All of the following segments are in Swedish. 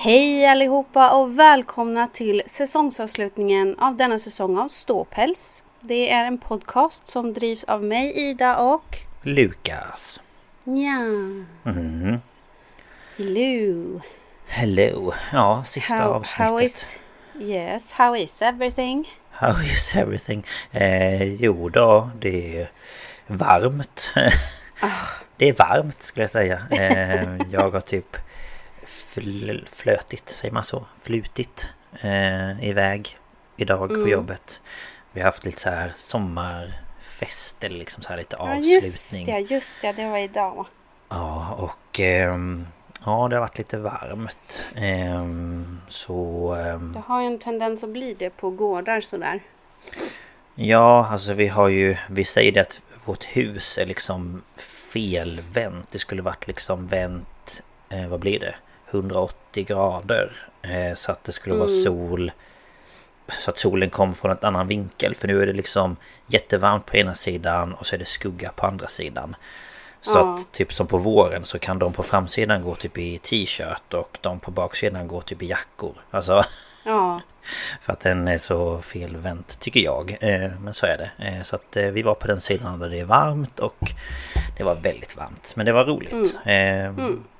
Hej allihopa och välkomna till säsongsavslutningen av denna säsong av Ståpäls. Det är en podcast som drivs av mig Ida och Lukas. ja, Mm. Hello. Hello. Ja, sista How, avsnittet. how is Yes, how is everything? How is everything? Eh, jo då, det är varmt. Ah. Det är varmt skulle jag säga. Eh, jag har typ fl- flötit, säger man så? Flutit eh, iväg idag Mm. på jobbet. Vi har haft lite så här sommarfest eller liksom så här lite Ja just avslutning. det, just det, det var idag. Ja, och ehm, ja, det har varit lite varmt. Ehm, så ehm, Det har ju en tendens att bli det på gårdar sådär. ja, alltså vi har ju, vi säger det att vårt hus är liksom felvänt. Det skulle varit liksom vänt, eh, vad blir det? 180 grader. Eh, så att det skulle vara sol. Så att solen kom från en annan vinkel. För nu är det liksom jättevarmt på ena sidan och så är det skugga på andra sidan. Så Ja. att typ som på våren så kan de på framsidan gå typ i t-shirt och de på baksidan går typ i jackor. Alltså Ja, för att den är så felvänt tycker jag. Eh, Men så är det. Eh, Så att vi var på den sidan där det är varmt och det var väldigt varmt. Men det var roligt. Eh,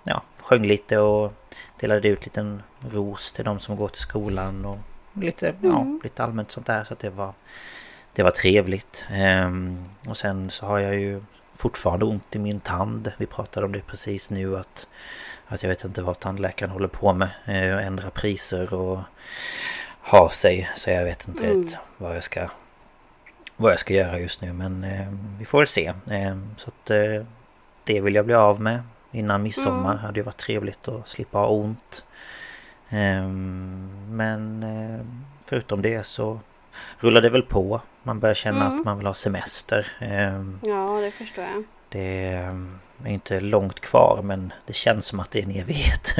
Ja, sjöng lite och delade ut liten ros till de som går till skolan och lite, ja, lite allmänt sånt där. Så att det var, det var trevligt. Ehm, Och sen så har jag ju fortfarande ont i min tand. Vi pratade om det precis nu att att jag vet inte vad tandläkaren håller på med. Eh, Ändra priser och har sig. Så jag vet inte Mm. vad jag ska vad jag ska göra just nu. Men eh, vi får väl se. Eh, så att eh, det vill jag bli av med innan midsommar. Mm. Hade ju varit trevligt att slippa ha ont. Eh, men eh, förutom det så rullar det väl på. Man börjar känna Mm. att man vill ha semester. Eh, ja det förstår jag. det är inte långt kvar men det känns som att det är en evighet.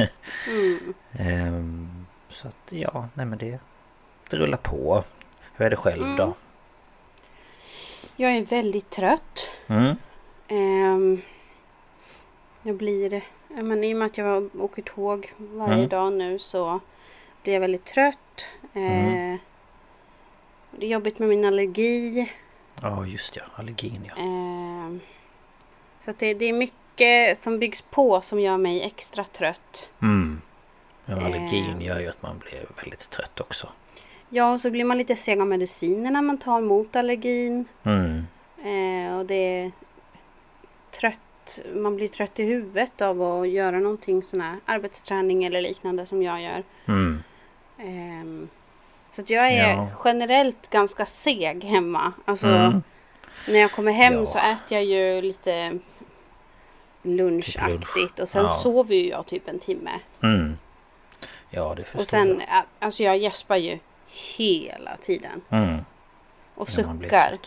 Mm. Ehm, så att ja, nej men det, det rullar på. Hur är det själv då? Jag är väldigt trött. Mm. Ehm, jag blir, men i och med att jag åker tåg varje Mm. dag nu så blir jag väldigt trött. Mm. Eh, Det är jobbigt med min allergi. Ja just ja, allergin ja. Ehm, så det, det är mycket som byggs på som gör mig extra trött. Mm. ja allergin Ehm. gör ju att man blir väldigt trött också. Ja, och så blir man lite seg av medicinerna man tar mot allergin. Mm. Eh, och det är trött. Man blir trött i huvudet av att göra någonting sån här arbetsträning eller liknande som jag gör. Mm. Ehm, så jag är Ja. generellt ganska seg hemma. Alltså Mm. när jag kommer hem Ja. så äter jag ju lite lunchaktigt. Och sen Ja. sover ju jag typ en timme. Mm. Ja det förstår Och sen, jag. alltså jag gäspar ju hela tiden. Mm. Och suckar.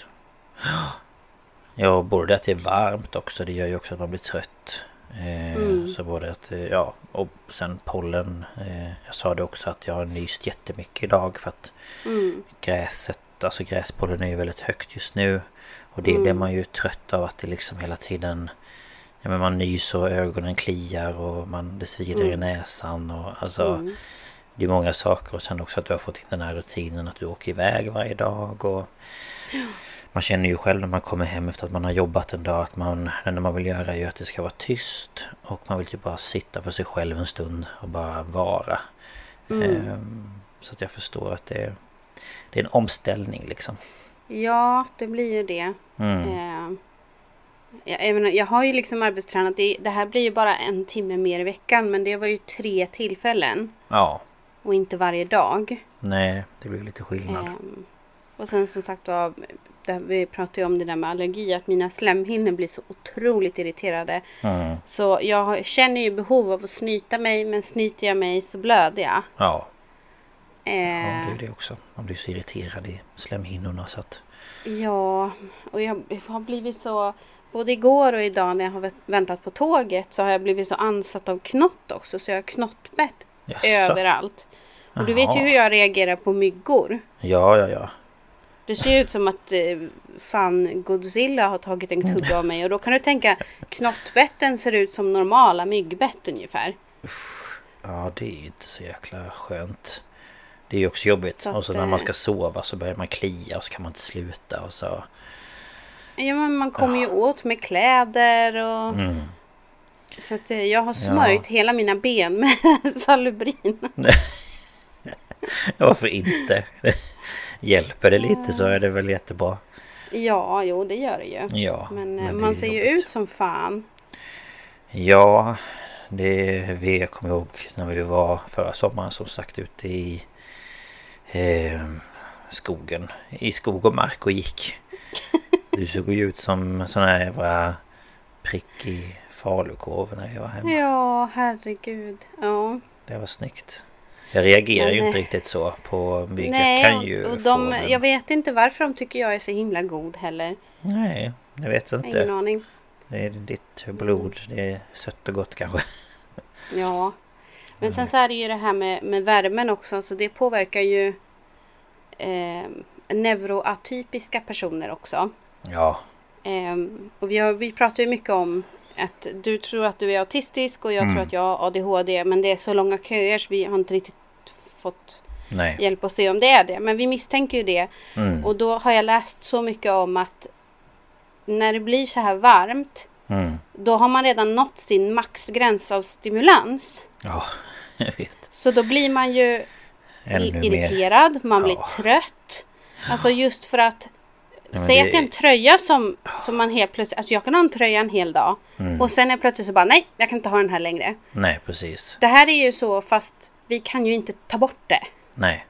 Ja, både att det är varmt också. Det gör ju också att man blir trött. Eh, Mm. Så både att, eh, ja, och sen pollen. Eh, jag sa det också att jag har nyst jättemycket idag för att Mm. gräset, alltså gräspollen är ju väldigt högt just nu. Och det Mm. blir man ju trött av att det liksom hela tiden Ja men man nyser och ögonen kliar och man, det svider i Mm. näsan och alltså Mm. Det är många saker och sen också att du har fått in den här rutinen att du åker iväg varje dag och Man känner ju själv när man kommer hem efter att man har jobbat en dag att man Det enda man vill göra är ju att det ska vara tyst Och man vill typ bara sitta för sig själv en stund och bara vara Mm. Ehm, Så att jag förstår att det är Det är en omställning liksom Ja, det blir ju det. mm. Eh, jag, jag, har ju liksom arbetstränat. Det, det här blir ju bara en timme mer i veckan. Men det var ju tre tillfällen. Ja Och inte varje dag. Nej det blir lite skillnad Ehm, och sen som sagt var, det, vi pratade ju om det där med allergi. Att mina slemhinnor blir så otroligt irriterade. mm. Så jag känner ju behov av att snyta mig. Men snyter jag mig så blöder jag. Ja Ja, Eh, det är det också. Man blir så irriterad i slemhinnorna så att... Ja, och jag har blivit så... Både igår och idag när jag har vä- väntat på tåget så har jag blivit så ansatt av knott också. Så jag har knottbett Jaså? överallt. Och du vet ju hur jag reagerar på myggor. Ja, ja, ja. Det ser ut som att eh, fan Godzilla har tagit en tugga av mig. Och då kan du tänka knottbetten ser ut som normala myggbett ungefär. Ja, det är inte så jäkla skönt. Det är ju också jobbigt. Så att, och så när man eh, ska sova så börjar man klia och så kan man inte sluta och så... Ja men man kommer ju åt med kläder och... Mm. Så att eh, jag har smörjt hela mina ben med Salubrin. Varför inte? Hjälper det lite så är det väl jättebra. Ja, jo det gör det ju. Ja, Men, eh, är man ser ju ut som fan. Ja, det vi jag kommer ihåg när vi var förra sommaren som sagt ute i eh, skogen. I skog och mark och gick. Du såg ju ut som sån här jävla prick i falukorv när jag var hemma. Ja, herregud. Ja. Det var snyggt. Jag reagerar Men, ju inte eh, riktigt så på mygg. Nej, jag kan ju och de, men... jag vet inte varför de tycker jag är så himla god heller. Nej, jag vet inte. ingen aning. Det är ditt blod. Det är sött och gott kanske. Ja. Men sen så är det ju det här med, med värmen också. Så det påverkar ju eh, neuroatypiska personer också. Ja, Ehm, och vi, har, vi pratar ju mycket om att du tror att du är autistisk och jag Mm. tror att jag har ADHD. Men det är så långa köer så vi har inte riktigt fått nej. hjälp att se om det är det. Men vi misstänker ju det. Mm, Och då har jag läst så mycket om att när det blir så här varmt mm. då har man redan nått sin maxgräns av stimulans. Ja, jag vet. Så då blir man ju Ännu mer. irriterad, man blir Ja. trött. Alltså just för att men Säg det- att det är en tröja som, som man helt plötsligt... Alltså jag kan ha en tröja en hel dag. Mm. Och sen är plötsligt så bara nej, jag kan inte ha den här längre. Nej, precis. Det här är ju så fast vi kan ju inte ta bort det. Nej.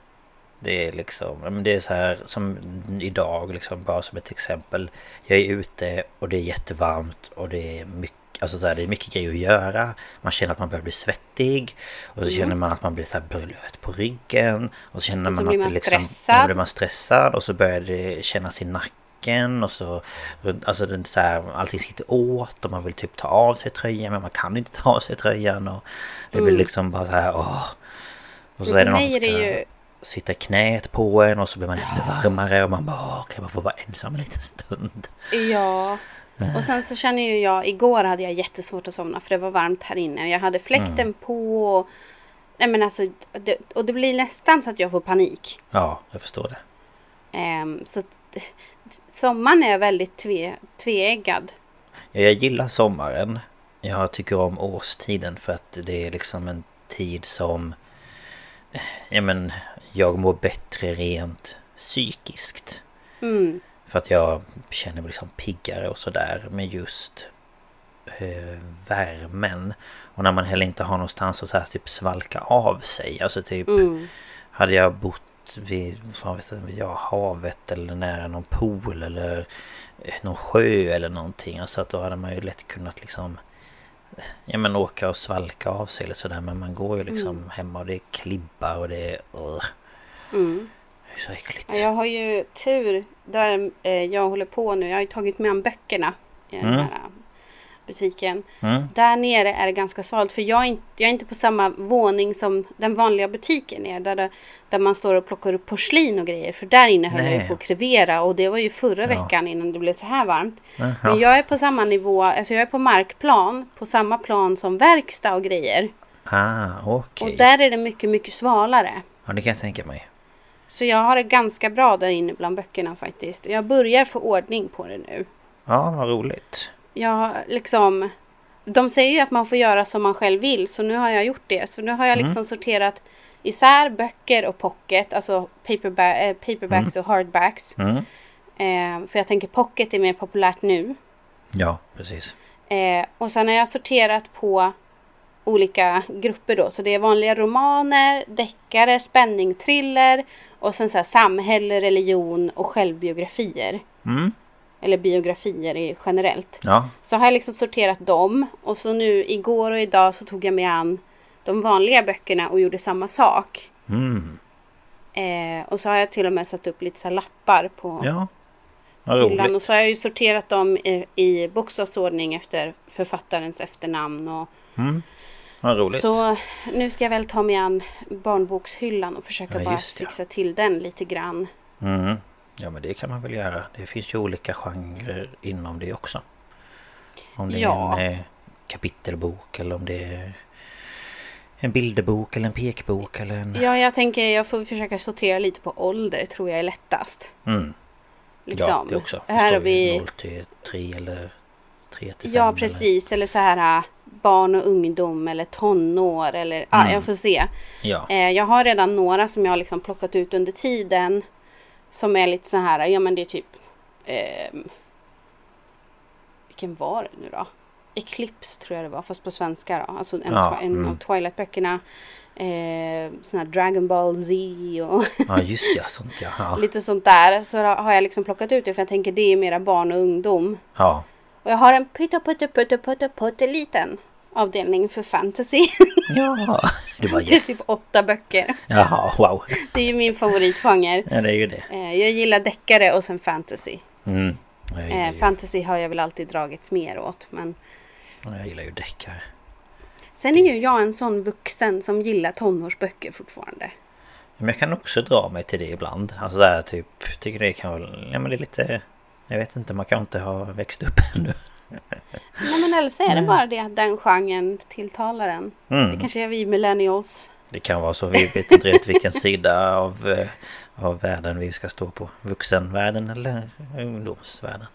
Det är liksom, det är så här som idag liksom bara som ett exempel. Jag är ute och det är jättevarmt och det är mycket Alltså så här, det är mycket grejer att göra. Man känner att man börjar bli svettig. Och så Mm. känner man att man blir så här blöt på ryggen. Och så känner Och så man att man det liksom... stressad. Blir man stressad. Och så börjar det kännas i nacken. Och så... Alltså det är så här, allting sitter åt. Och man vill typ ta av sig tröjan. Men man kan inte ta av sig tröjan. Och det blir liksom bara så här... Åh. Och så är det någon som ska ju- sitta i knät på en och så blir man ännu varmare och man bara "Åh, kan bara få vara ensam en liten stund? Ja. Och sen så känner ju jag, igår hade jag jättesvårt att somna för det var varmt här inne. Och jag hade fläkten Mm. på. Och, nej men alltså, det, och det blir nästan så att jag får panik. Ja, jag förstår det. Ehm, så att, sommaren är väldigt tve, tveeggad. Ja, jag gillar sommaren. Jag tycker om årstiden för att det är liksom en tid som... Ja men, jag mår bättre rent psykiskt. Mm. För att jag känner mig liksom piggare och sådär med just eh, värmen. Och när man heller inte har någonstans att så här, typ svalka av sig. Alltså typ Mm. hade jag bott vid, vid ja, havet eller nära någon pool eller eh, någon sjö eller någonting. Alltså att då hade man ju lätt kunnat liksom Ja men åka och svalka av sig eller sådär men man går ju liksom Mm. hemma och det är klibbar och det är... Uh, Mm. det är så äckligt. Ja, Jag har ju tur där eh, jag håller på nu. Jag har ju tagit med böckerna i den Mm. här butiken. Mm. Där nere är det ganska svalt för jag är, inte, jag är inte på samma våning som den vanliga butiken är. Där, det, där man står och plockar upp porslin och grejer. För där inne höll jag Nej. på att krevera och det var ju förra Ja. veckan innan det blev så här varmt. Jaha. Men jag är på samma nivå, alltså jag är på markplan, på samma plan som verkstad och grejer. Ah, okej. Och där är det mycket, mycket svalare. Ja, det kan jag tänka mig. Så jag har det ganska bra där inne bland böckerna faktiskt. Jag börjar få ordning på det nu. Ja, vad roligt. Jag liksom... De säger ju att man får göra som man själv vill. Så nu har jag gjort det. Så nu har jag liksom sorterat isär böcker och pocket. Alltså paperba eh, paperbacks och hardbacks. Mm. Eh, för jag tänker pocket är mer populärt nu. Ja, precis. Eh, och sen har jag sorterat på olika grupper då. Så det är vanliga romaner, deckare, spänning, thriller och sen så här samhälle, religion och självbiografier. Mm. Eller biografier generellt. Ja, Så har jag liksom sorterat dem och så nu igår och idag så tog jag mig an de vanliga böckerna och gjorde samma sak. mm. Eh, och så har jag till och med satt upp lite så lappar på ja. Hyllan. Och så har jag ju sorterat dem i, i bokstavsordning efter författarens efternamn. Och, Mm. Vad roligt. så nu ska jag väl ta mig an barnbokshyllan och försöka Ja, bara fixa till den lite grann. Mm. Ja, men det kan man väl göra. Det finns ju olika genrer inom det också. Om det Ja. är en eh, kapitelbok eller om det är en bilderbok eller en pekbok eller en... Ja, jag tänker jag får försöka sortera lite på ålder tror jag är lättast. Mm. Liksom. Ja, det också. Det Här har vi... ju 0 till 3 eller 3 till 5 Ja, precis. Eller så här äh, barn och ungdom eller tonår eller ja, Mm. jag får se. Ja. Eh, jag har redan några som jag har liksom plockat ut under tiden. Som är lite så här, ja men det är typ ehm, Vilken var det nu då? Eclipse tror jag det var, fast på svenska då. Alltså en, Ja, en mm. av Twilight-böckerna. Eh, sån här Dragon Ball Z och ja, just ja. Sånt ja. Ja. lite sånt där. Så har jag liksom plockat ut det för jag tänker det är mera barn och ungdom. ja. Och jag har en pytte putte putte putte putte liten avdelning för fantasy. Ja. Det var Det är yes. typ åtta böcker. Jaha, wow. Det är ju min favoritgenre. Ja, det är ju det. Eh, Jag gillar deckare och sen fantasy. Mm. Eh, fantasy har jag väl alltid dragits mer åt. Men jag gillar ju deckare. sen är ju jag en sån vuxen som gillar tonårsböcker fortfarande. Men jag kan också dra mig till det ibland. Alltså där typ, tycker det kan väl, ja men det är lite, jag vet inte, man kan inte ha växt upp ännu. Nej men eller så är det bara det att den genren tilltalar en. Mm. Det kanske är vi millennials. Det kan vara så, vi vet inte riktigt vilken sida av, eh, av världen vi ska stå på. Vuxenvärlden eller ungdomsvärlden.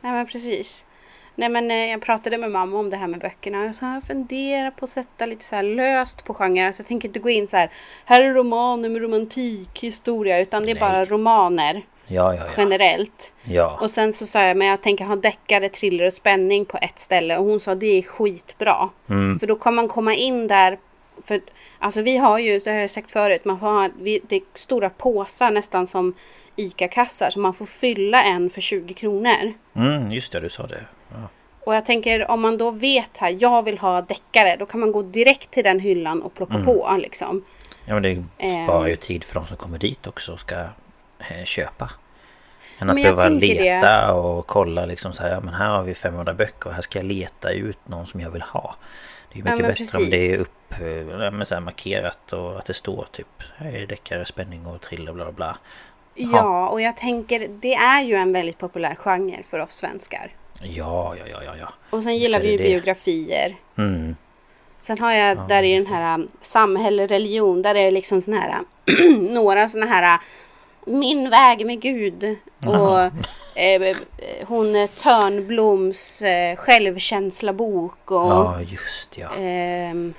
Nej men precis. Nej men eh, jag pratade med mamma om det här med böckerna. Jag sa jag funderar på att sätta lite så här löst på genrer. Alltså jag tänker inte gå in så här. Här är romaner med romantik, historia. Utan det är Nej. bara romaner Ja, ja, ja. generellt. Ja, Och sen så sa jag, men jag tänker ha deckare, thriller och spänning på ett ställe. Och hon sa det är skitbra. Mm. För då kan man komma in där. För alltså vi har ju, det har jag sagt förut, man får ha vi, det är stora påsar nästan som ICA-kassar. Så man får fylla en för 20 kronor. mm, just det, du sa det. Ja. Och jag tänker om man då vet här, jag vill ha deckare. Då kan man gå direkt till den hyllan och plocka på liksom. ja, men det Ehm. sparar ju tid för de som kommer dit också och ska eh, köpa. Än att Men behöva tänker det. leta och kolla liksom så här, ja men här har vi 500 böcker och här ska jag leta ut någon som jag vill ha. Det är Ja, mycket men bättre om det är precis. upp, eh, ja, så markerat och att det står typ här är deckare, spänning och thriller bla bla bla. Ja, och jag tänker det är ju en väldigt populär genre för oss svenskar. Ja, ja, ja, ja, ja. Och sen Visst gillar vi ju det biografier. Mm. Sen har jag där i den här um, samhälle, religion, där är det liksom såna här några såna här Min väg med Gud och eh, eh, hon eh, Törnbloms eh, självkänslabok och Ja, just ja. ehm,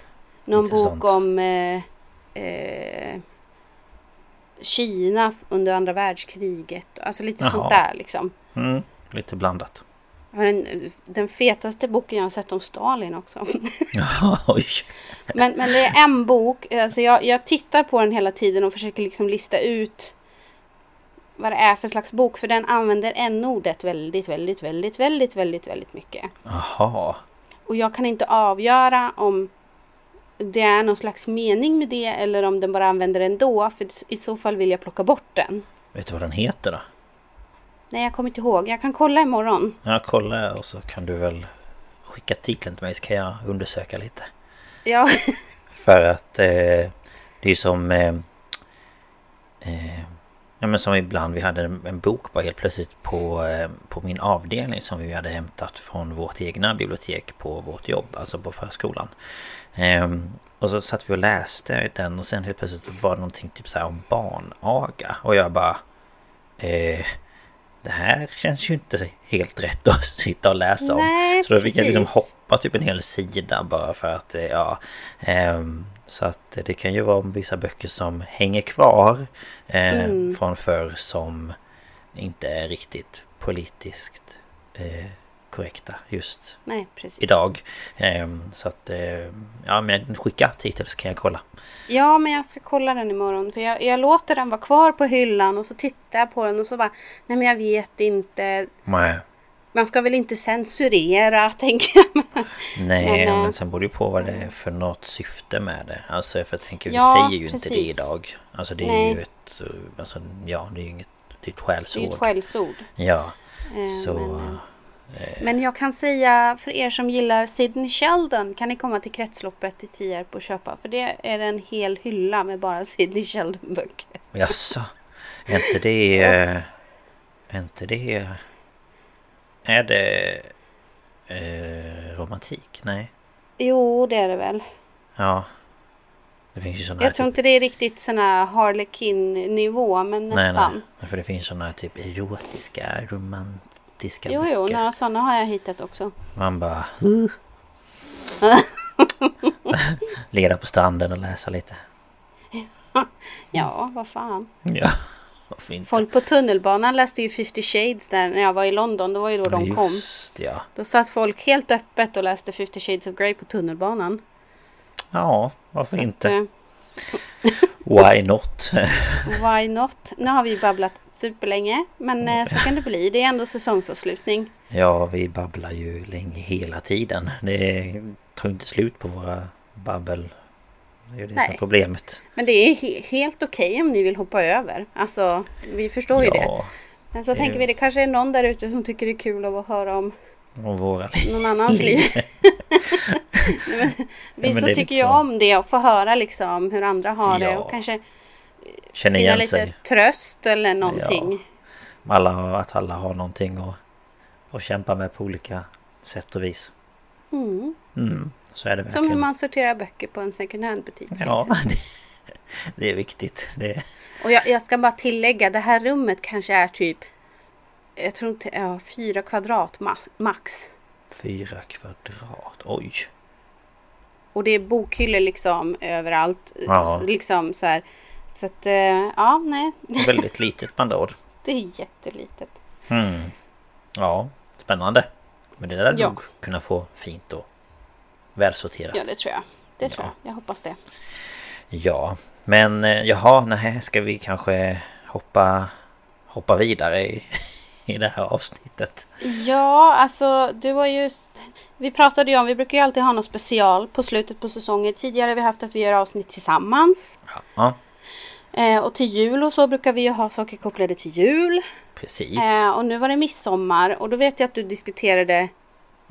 någon Intressant. bok om eh, eh, Kina under andra världskriget. Alltså lite Jaha. sånt där liksom. Mm. Lite blandat. Den, den fetaste boken jag har sett om Stalin också. Oj. Men, men det är en bok. Alltså jag, jag tittar på den hela tiden och försöker liksom lista ut vad det är för slags bok. För den använder n-ordet väldigt, väldigt, väldigt, väldigt, väldigt, väldigt mycket. Jaha. Och jag kan inte avgöra om det är någon slags mening med det eller om den bara använder den ändå. För i så fall vill jag plocka bort den. Vet du vad den heter då? Nej, jag kommer inte ihåg. Jag kan kolla imorgon. Ja, kolla och så kan du väl skicka titeln till mig så kan jag undersöka lite. Ja. För att eh, det är som... Eh, eh, ja men som ibland, vi hade en, bok bara helt plötsligt på, eh, på min avdelning som vi hade hämtat från vårt egna bibliotek på vårt jobb, alltså på förskolan. Ehm, och så satt vi och läste den och sen helt plötsligt var det någonting typ så om barnaga. Och jag bara... Eh, det här känns ju inte helt rätt att sitta och läsa om. Nej, så då fick jag liksom precis. Hoppa typ en hel sida bara för att, eh, ja... ehm, så att det kan ju vara vissa böcker som hänger kvar eh, Mm. från förr som inte är riktigt politiskt eh, korrekta just Nej, idag. Ehm, så att, eh, ja men skicka titel så kan jag kolla. Ja, men jag ska kolla den imorgon. För jag, jag låter den vara kvar på hyllan och så tittar jag på den och så bara... Nej, men jag vet inte. Nej, Man ska väl inte censurera, tänker jag. Nej Men, men, eh, sen borde det på vad det är för något syfte med det. Alltså för jag tänker, vi Ja, säger ju inte det precis. idag. Alltså det är Nej. ju ett, eh, alltså ja det är ju inget, det är ett Det är skällsord. ett skällsord. Ja, Eh, så... Men, eh, men jag kan säga för er som gillar Sidney Sheldon kan ni komma till kretsloppet i Tierp och köpa. För det är en hel hylla med bara Sidney Sheldon-böcker. Jaså? Är inte det... Är inte det... Är det... Eh, romantik? Nej. Jo, det är det väl. Ja. Det finns ju sådana Jag tror inte det är riktigt sån här Harlequin-nivå, men Nej, nästan. nej. För det finns sådana här typ erotiska, romantiska Jo, jo, böcker. några sådana har jag hittat också. Man bara... Leda på stranden och läsa lite. Ja, vad fan. Ja? Folk på tunnelbanan läste ju 50 shades där när jag var i London. Det var ju då de kom. Just ja. Då satt folk helt öppet och läste 50 shades of Grey på tunnelbanan. Ja, varför inte? Eh, Why not? Why not? Nu har vi babblat superlänge. Men eh, så kan det bli. Det är ändå säsongsavslutning. ja, vi babblar ju länge hela tiden. Det tar inte slut på våra babbel. Det är ju det som är Nej. problemet. Men det är he- helt okej om ni vill hoppa över. Alltså, vi förstår ju det. Ja, Men så det tänker ju- vi det kanske är någon där ute som tycker det är kul att höra om och våra liv. någon annans liv. visst så det är tycker lite jag så. om det och få höra liksom hur andra har det Ja. och kanske Känner finna igen lite sig. tröst eller någonting. Alla, att alla har någonting att, att kämpa med på olika sätt och vis. Mm. Mm, så är det Som verkligen. hur man sorterar böcker på en second hand butik. till Ja, det, det är viktigt. Det, Och jag, jag ska bara tillägga, det här rummet kanske är typ jag tror inte, ja, fyra kvadrat max. fyra kvadrat. Oj. Och det är bokhyllor liksom överallt. Ja. Liksom så här. Så att, eh, ja, nej. Väldigt litet med andra. Det är jättelitet. Mm. Ja, spännande. Men det där Ja. nog kunna få fint och välsorterat. Ja, det tror jag. Det tror Ja. jag. Jag hoppas det. Ja, men eh, jaha, nej, ska vi kanske hoppa, hoppa vidare i, i det här avsnittet? Ja, alltså du var just... Vi pratade ju om, vi brukar ju alltid ha något special på slutet på säsongen. Tidigare har vi haft att vi gör avsnitt tillsammans. Ja, Eh, och till jul och så brukar vi ju ha saker kopplade till jul. precis. Eh, och nu var det midsommar och då vet jag att du diskuterade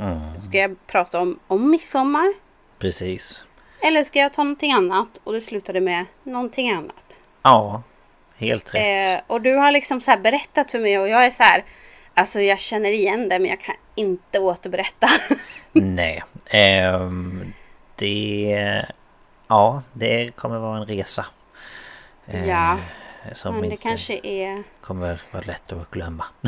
Mm, Ska jag prata om, om midsommar? precis. Eller ska jag ta någonting annat? Och det slutade med någonting annat. Ja, helt rätt. Eh, och du har liksom så här berättat för mig och jag är så här. Alltså jag känner igen det men jag kan inte återberätta. Nej, ehm, det... Ja, det kommer vara en resa. Eh, Ja, Som men det kanske är... kommer vara lätt att glömma.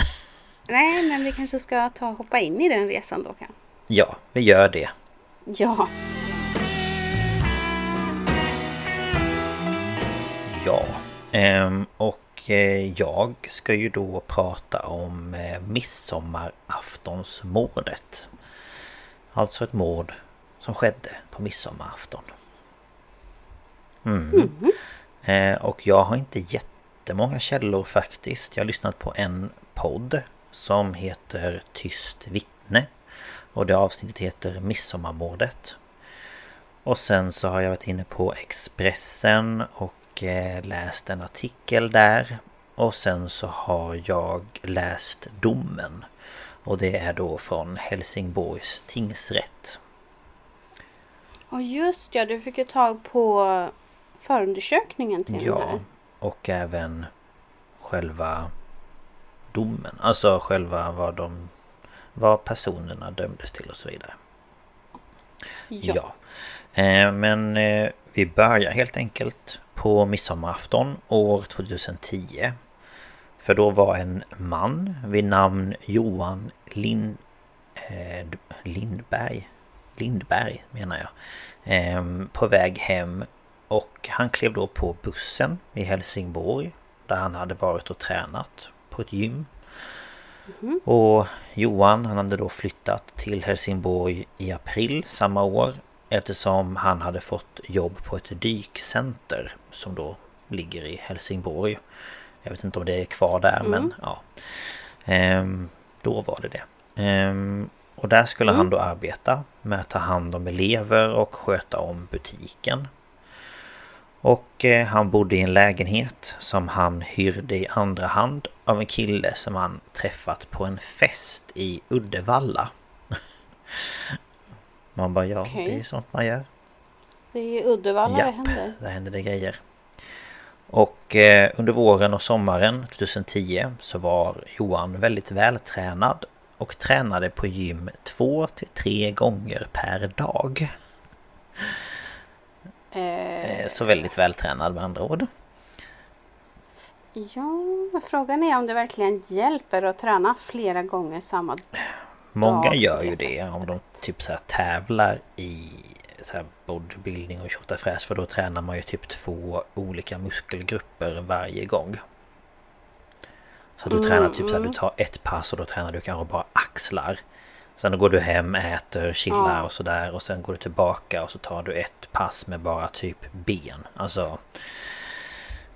Nej, men vi kanske ska ta och hoppa in i den resan då kan. ja, vi gör det. Ja, Ja, ehm, och eh, jag ska ju då prata om eh, midsommaraftonsmordet. Alltså ett mord som skedde på midsommarafton. Mm. Eh, och jag har inte jättemånga källor faktiskt. Jag har lyssnat på en podd som heter Tyst vittne. Och det avsnittet heter Midsommarmordet. Och sen så har jag varit inne på Expressen och eh, läst en artikel där. Och sen så har jag läst domen. Och det är då från Helsingborgs tingsrätt. Ja just ja, du fick ju tag på förundersökningen till Ja, och även själva domen. Alltså själva vad de... Vad personerna dömdes till och så vidare. Ja. Eh, men eh, vi börjar helt enkelt på midsommarafton år 2010. För då var en man vid namn Johan Lind, eh, Lindberg Lindberg menar jag. Eh, på väg hem och han klev då på bussen i Helsingborg där han hade varit och tränat på ett gym. Och Johan han hade då flyttat till Helsingborg i april samma år eftersom han hade fått jobb på ett dykcenter som då ligger i Helsingborg. Jag vet inte om det är kvar där men ja. Ehm, då var det det. Ehm, och där skulle han då arbeta med att ta hand om elever och sköta om butiken. Och eh, han bodde i en lägenhet som han hyrde i andra hand av en kille som han träffat på en fest i Uddevalla. Man bara ja, Okej. det är sånt man gör. Det är i Uddevalla det Japp, händer. där händer det grejer. Och eh, under våren och sommaren 2010 så var Johan väldigt vältränad och tränade på gym två till tre gånger per dag. Eh, Eh, Så väldigt vältränad med andra ord. ja, frågan är om det verkligen hjälper att träna flera gånger samma Många Ja, gör ju det om de typ så här tävlar i så här bodybuilding och tjottafräs för då tränar man ju typ två olika muskelgrupper varje gång. Så att du tränar typ så här, du tar ett pass och då tränar du kanske bara axlar. Sen går du hem, äter, chillar Ja. och sådär och sen går du tillbaka och så tar du ett pass med bara typ ben. Alltså...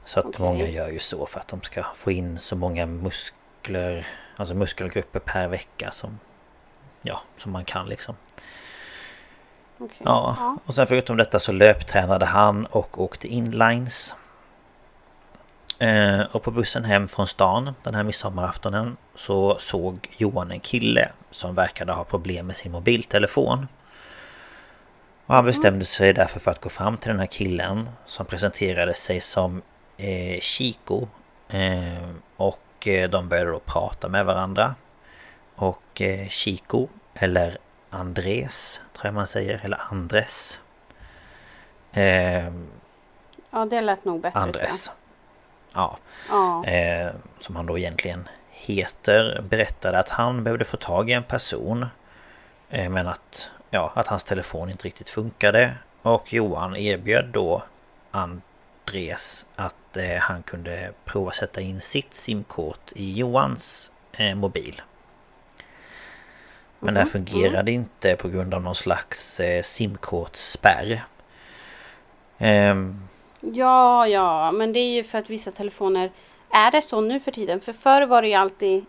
Så att Okej. många gör ju så för att de ska få in så många muskler, alltså muskelgrupper per vecka som ja, som man kan liksom. Okej. Ja, och sen förutom detta så löptränade han och åkte inlines. Eh, och på bussen hem från stan den här midsommaraftonen så såg Johan en kille som verkade ha problem med sin mobiltelefon. Och han bestämde sig därför för att gå fram till den här killen som presenterade sig som eh, Chico. Eh, och eh, de började då prata med varandra. Och eh, Chico, eller Andres, tror jag man säger, eller Andres. Eh, Ja, det lät nog bättre. Andres. Ja. Ja. eh, som han då egentligen heter, berättade att han behövde få tag i en person. Eh, men att, ja, att hans telefon inte riktigt funkade. Och Johan erbjöd då Andres att eh, han kunde prova sätta in sitt simkort i Johans eh, mobil. Men det här fungerade inte på grund av någon slags eh, simkortsspärr. Ja, ja, men det är ju för att vissa telefoner är det så nu för tiden. För förr var det ju alltid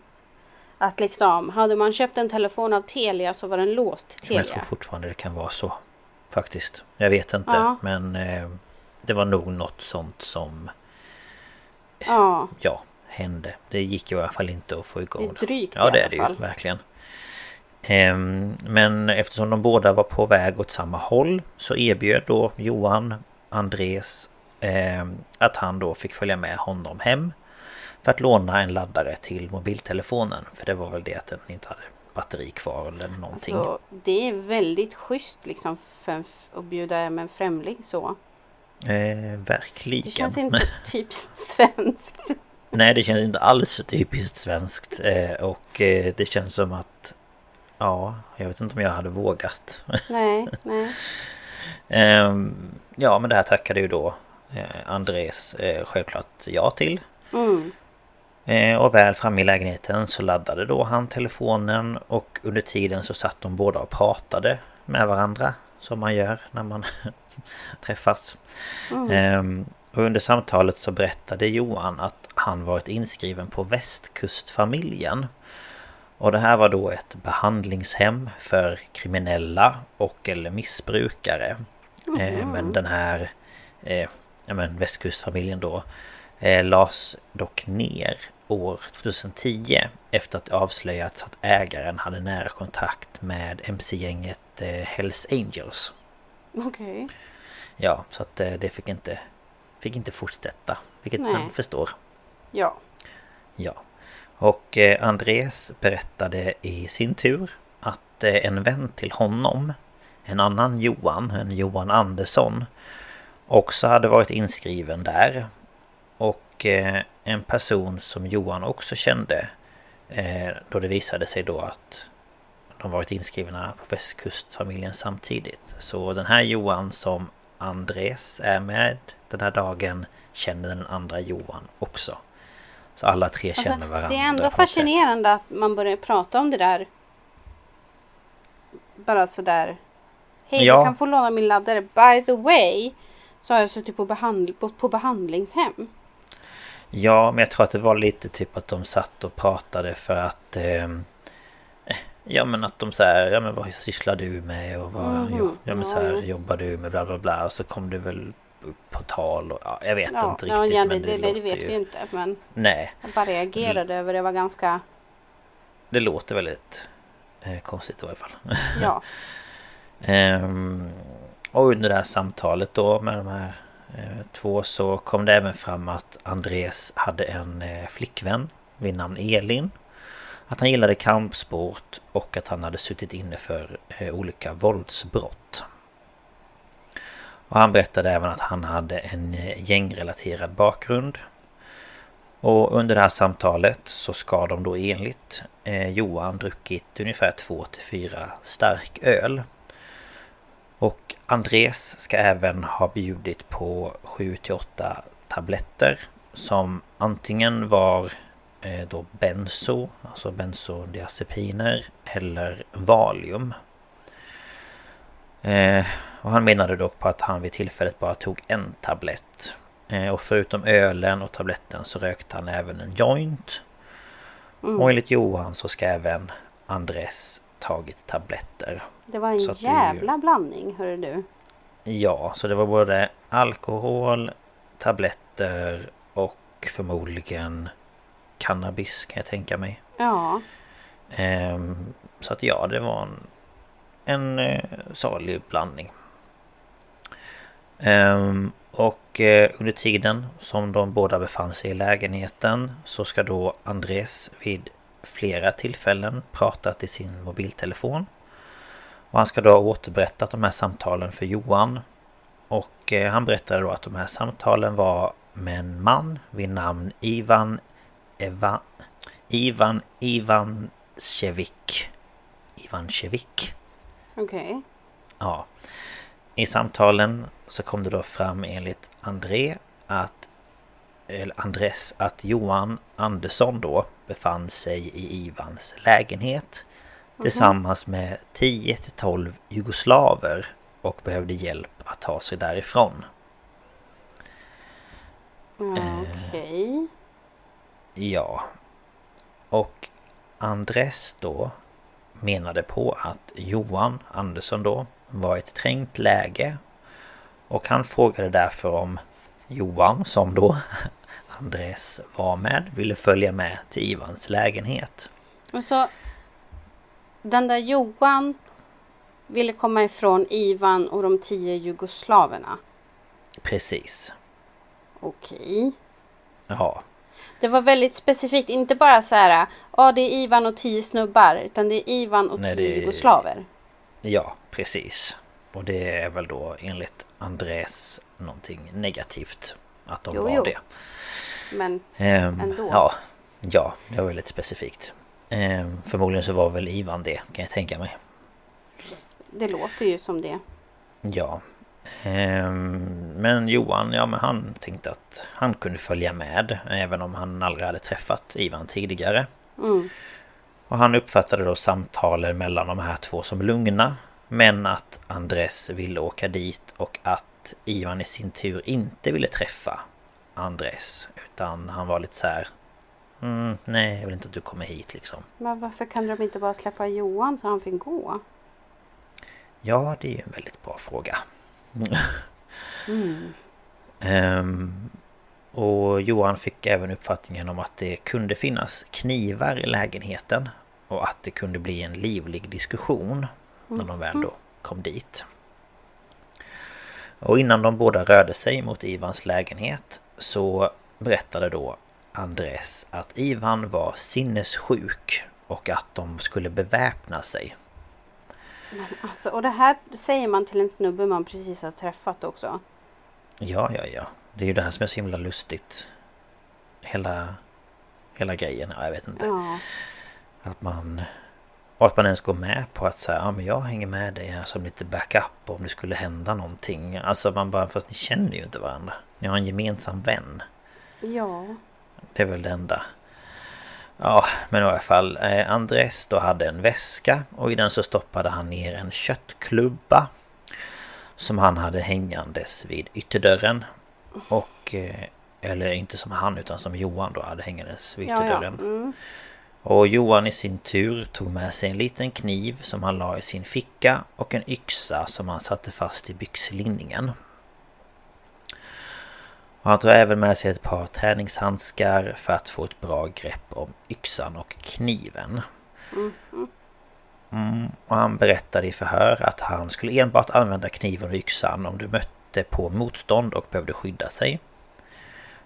att liksom hade man köpt en telefon av Telia så var den låst till Men jag tror Telia. fortfarande det kan vara så. Faktiskt. Jag vet inte. Ja. Men eh, det var nog något sånt som Ja, ja, hände. Det gick i alla fall inte att få igång Det är drygt Ja, det är det ju. Verkligen. Ehm, men eftersom de båda var på väg åt samma håll så erbjöd då Johan Andres att han då fick följa med honom hem för att låna en laddare till mobiltelefonen. För det var väl det att den inte hade batteri kvar eller någonting. så det är väldigt schysst liksom för att bjuda hem en främling så. Eh, verkligen. Det känns inte så typiskt svenskt. Nej, det känns inte alls typiskt svenskt. Eh, och eh, det känns som att... Ja, jag vet inte om jag hade vågat. Nej, nej. Ehm, ja, men det här tackade ju då Andres eh, självklart ja till. Mm. Eh, och väl framme i lägenheten så laddade då han telefonen och under tiden så satt de båda och pratade med varandra. Som man gör när man träffas. Ehm, och under samtalet så berättade Johan att han varit inskriven på Västkustfamiljen. Och det här var då ett behandlingshem för kriminella och eller missbrukare. Mm. Men den här eh, ja, men västkustfamiljen då eh, lades dock ner år 2010 efter att det avslöjats att ägaren hade nära kontakt med MC-gänget eh, Hells Angels. Okej. Okay. Ja, så att eh, det fick inte, fick inte fortsätta. Vilket Nej. man förstår. Ja. Ja. Och eh, Andres berättade i sin tur att eh, en vän till honom, en annan Johan, en Johan Andersson, också hade varit inskriven där. Och eh, en person som Johan också kände eh, då det visade sig då att de varit inskrivna på västkustfamiljen samtidigt. Så den här Johan som Andres är med den här dagen känner den andra Johan också. Så alla tre alltså, känner varandra. Det är ändå fascinerande att man börjar prata om det där. Bara sådär. Hej, ja. du kan få låna min laddare. By the way. Så har jag suttit på, behandl på, behandlingshem. Ja, men jag tror att det var lite typ att de satt och pratade för att... Eh, ja men att de så här, ja men vad sysslar du med och vad... Mm -hmm. ja, men så här, ja. jobbar du med bla bla bla och så kom du väl på tal och ja, jag vet ja, inte riktigt. Ja, men det, det, det vet ju... vi ju inte men... Nej. Jag bara reagerade över det var ganska... Det låter väldigt eh, konstigt i varje fall. Ja. ehm, och under det här samtalet då med de här eh, två så kom det även fram att Andres hade en eh, flickvän vid namn Elin. Att han gillade kampsport och att han hade suttit inne för eh, olika våldsbrott. Och han berättade även att han hade en gängrelaterad bakgrund. Och under det här samtalet så ska de då enligt Johan druckit ungefär 2 till 4 stark öl. Och Andres ska även ha bjudit på 7-8 tabletter som antingen var eh, då benzo, alltså benzodiazepiner eller valium. Eh, och han menade dock på att han vid tillfället bara tog en tablett. Eh, och förutom ölen och tabletten så rökte han även en joint. Mm. Och enligt Johan så ska även Andres tagit tabletter. Det var en så jävla ju... blandning, hörru du. Ja, så det var både alkohol, tabletter och förmodligen cannabis kan jag tänka mig. Ja. Ehm, så att ja, det var en, en eh, salig blandning. Ehm, och eh, under tiden som de båda befann sig i lägenheten så ska då Andres vid flera tillfällen pratat i sin mobiltelefon. Och han ska då ha återberättat de här samtalen för Johan. Och eh, han berättade då att de här samtalen var med en man vid namn Ivan Eva, Ivan Ivanchevik. Ivanchevik. Okej. Okay. Ja. I samtalen så kom det då fram enligt André att eller Andres att Johan Andersson då befann sig i Ivans lägenhet. Tillsammans med 10 till 12 jugoslaver och behövde hjälp att ta sig därifrån. Okej. Okay. Eh, ja. Och Andres då menade på att Johan Andersson då var i ett trängt läge och han frågade därför om Johan som då Andres var med ville följa med till Ivans lägenhet. Och så den där Johan ville komma ifrån Ivan och de tio jugoslaverna. Precis. Okej. Ja. Det var väldigt specifikt, inte bara så här, ja det är Ivan och tio snubbar, utan det är Ivan och Nej, tio det... jugoslaver. Ja, precis. Och det är väl då enligt Andres någonting negativt att de jo, var jo. det. Men ehm, ändå. Ja, ja, det var väldigt specifikt. Ehm, förmodligen så var väl Ivan det, kan jag tänka mig. Det låter ju som det. Ja. Ehm, men Johan, ja men han tänkte att han kunde följa med även om han aldrig hade träffat Ivan tidigare. Mm. Och han uppfattade då samtalen mellan de här två som lugna. Men att Andres ville åka dit och att Ivan i sin tur inte ville träffa Andres. Utan han var lite så här... mm, nej jag vill inte att du kommer hit liksom. Men varför kan de inte bara släppa Johan så han fick gå? Ja, det är ju en väldigt bra fråga. Mm. um, och Johan fick även uppfattningen om att det kunde finnas knivar i lägenheten. Och att det kunde bli en livlig diskussion när de väl då kom dit. Och innan de båda rörde sig mot Ivans lägenhet så berättade då Andres att Ivan var sinnessjuk och att de skulle beväpna sig. Men alltså, och det här säger man till en snubbe man precis har träffat också. Ja, ja, ja. Det är ju det här som är så himla lustigt. Hela, hela grejen, ja, jag vet inte. Ja. Att man... Och att man ens går med på att säga, ja men jag hänger med dig här som lite backup om det skulle hända någonting. Alltså man bara, fast ni känner ju inte varandra. Ni har en gemensam vän. Ja. Det är väl det enda. Ja, men i alla fall. Eh, Andres då hade en väska och i den så stoppade han ner en köttklubba. Som han hade hängandes vid ytterdörren. Och... Eh, eller inte som han utan som Johan då hade hängandes vid ytterdörren. Ja, ja. Mm. Och Johan i sin tur tog med sig en liten kniv som han la i sin ficka och en yxa som han satte fast i byxlinningen. Och han tog även med sig ett par träningshandskar för att få ett bra grepp om yxan och kniven. Mm, och han berättade i förhör att han skulle enbart använda kniven och yxan om du mötte på motstånd och behövde skydda sig.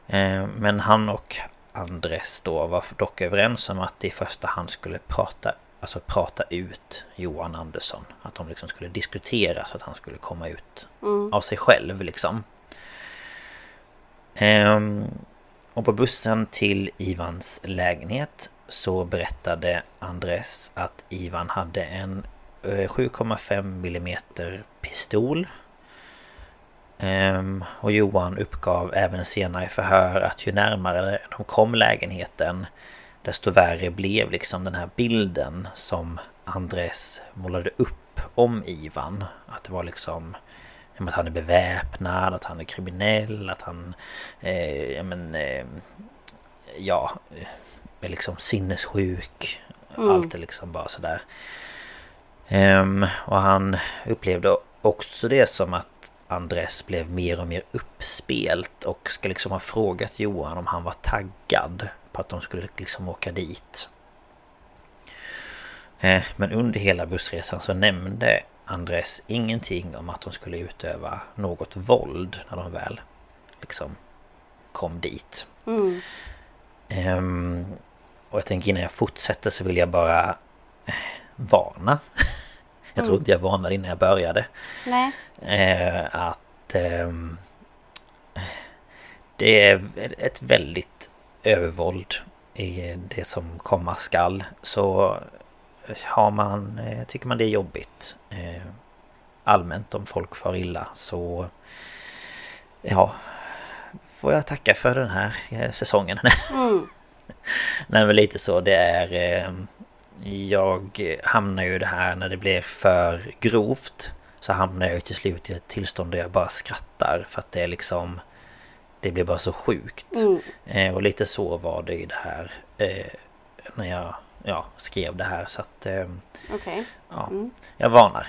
Eh, men han och Andres då var dock överens om att det i första hand skulle prata, alltså prata ut Johan Andersson. Att de liksom skulle diskutera så att han skulle komma ut mm. av sig själv liksom. Ehm, och på bussen till Ivans lägenhet så berättade Andres att Ivan hade en eh, 7,5 mm pistol ehm, och Johan uppgav även senare i förhör att ju närmare de kom lägenheten desto värre blev liksom den här bilden som Andres målade upp om Ivan. Att det var liksom att han är beväpnad, att han är kriminell, att han... Eh, ja men... Eh, ja... Är liksom sinnessjuk. Mm. Allt är liksom bara sådär. Um, och han upplevde också det som att Andres blev mer och mer uppspelt och ska liksom ha frågat Johan om han var taggad på att de skulle liksom åka dit. Eh, men under hela bussresan så nämnde Andres ingenting om att de skulle utöva något våld när de väl liksom kom dit. Mm. Um, och jag tänker innan jag fortsätter så vill jag bara eh, varna jag tror mm. inte jag varnade innan jag började. Nej. Eh, att eh, det är ett väldigt övervåld i det som komma skall. Så har man, eh, tycker man det är jobbigt eh, allmänt om folk far illa så ja, får jag tacka för den här eh, säsongen. Mm. Nej men lite så, det är jag hamnar ju det här när det blir för grovt Så hamnar jag till slut i ett tillstånd där jag bara skrattar för att det är liksom Det blir bara så sjukt mm. Och lite så var det i det här När jag ja, skrev det här så att eh, okay. ja, mm. Jag varnar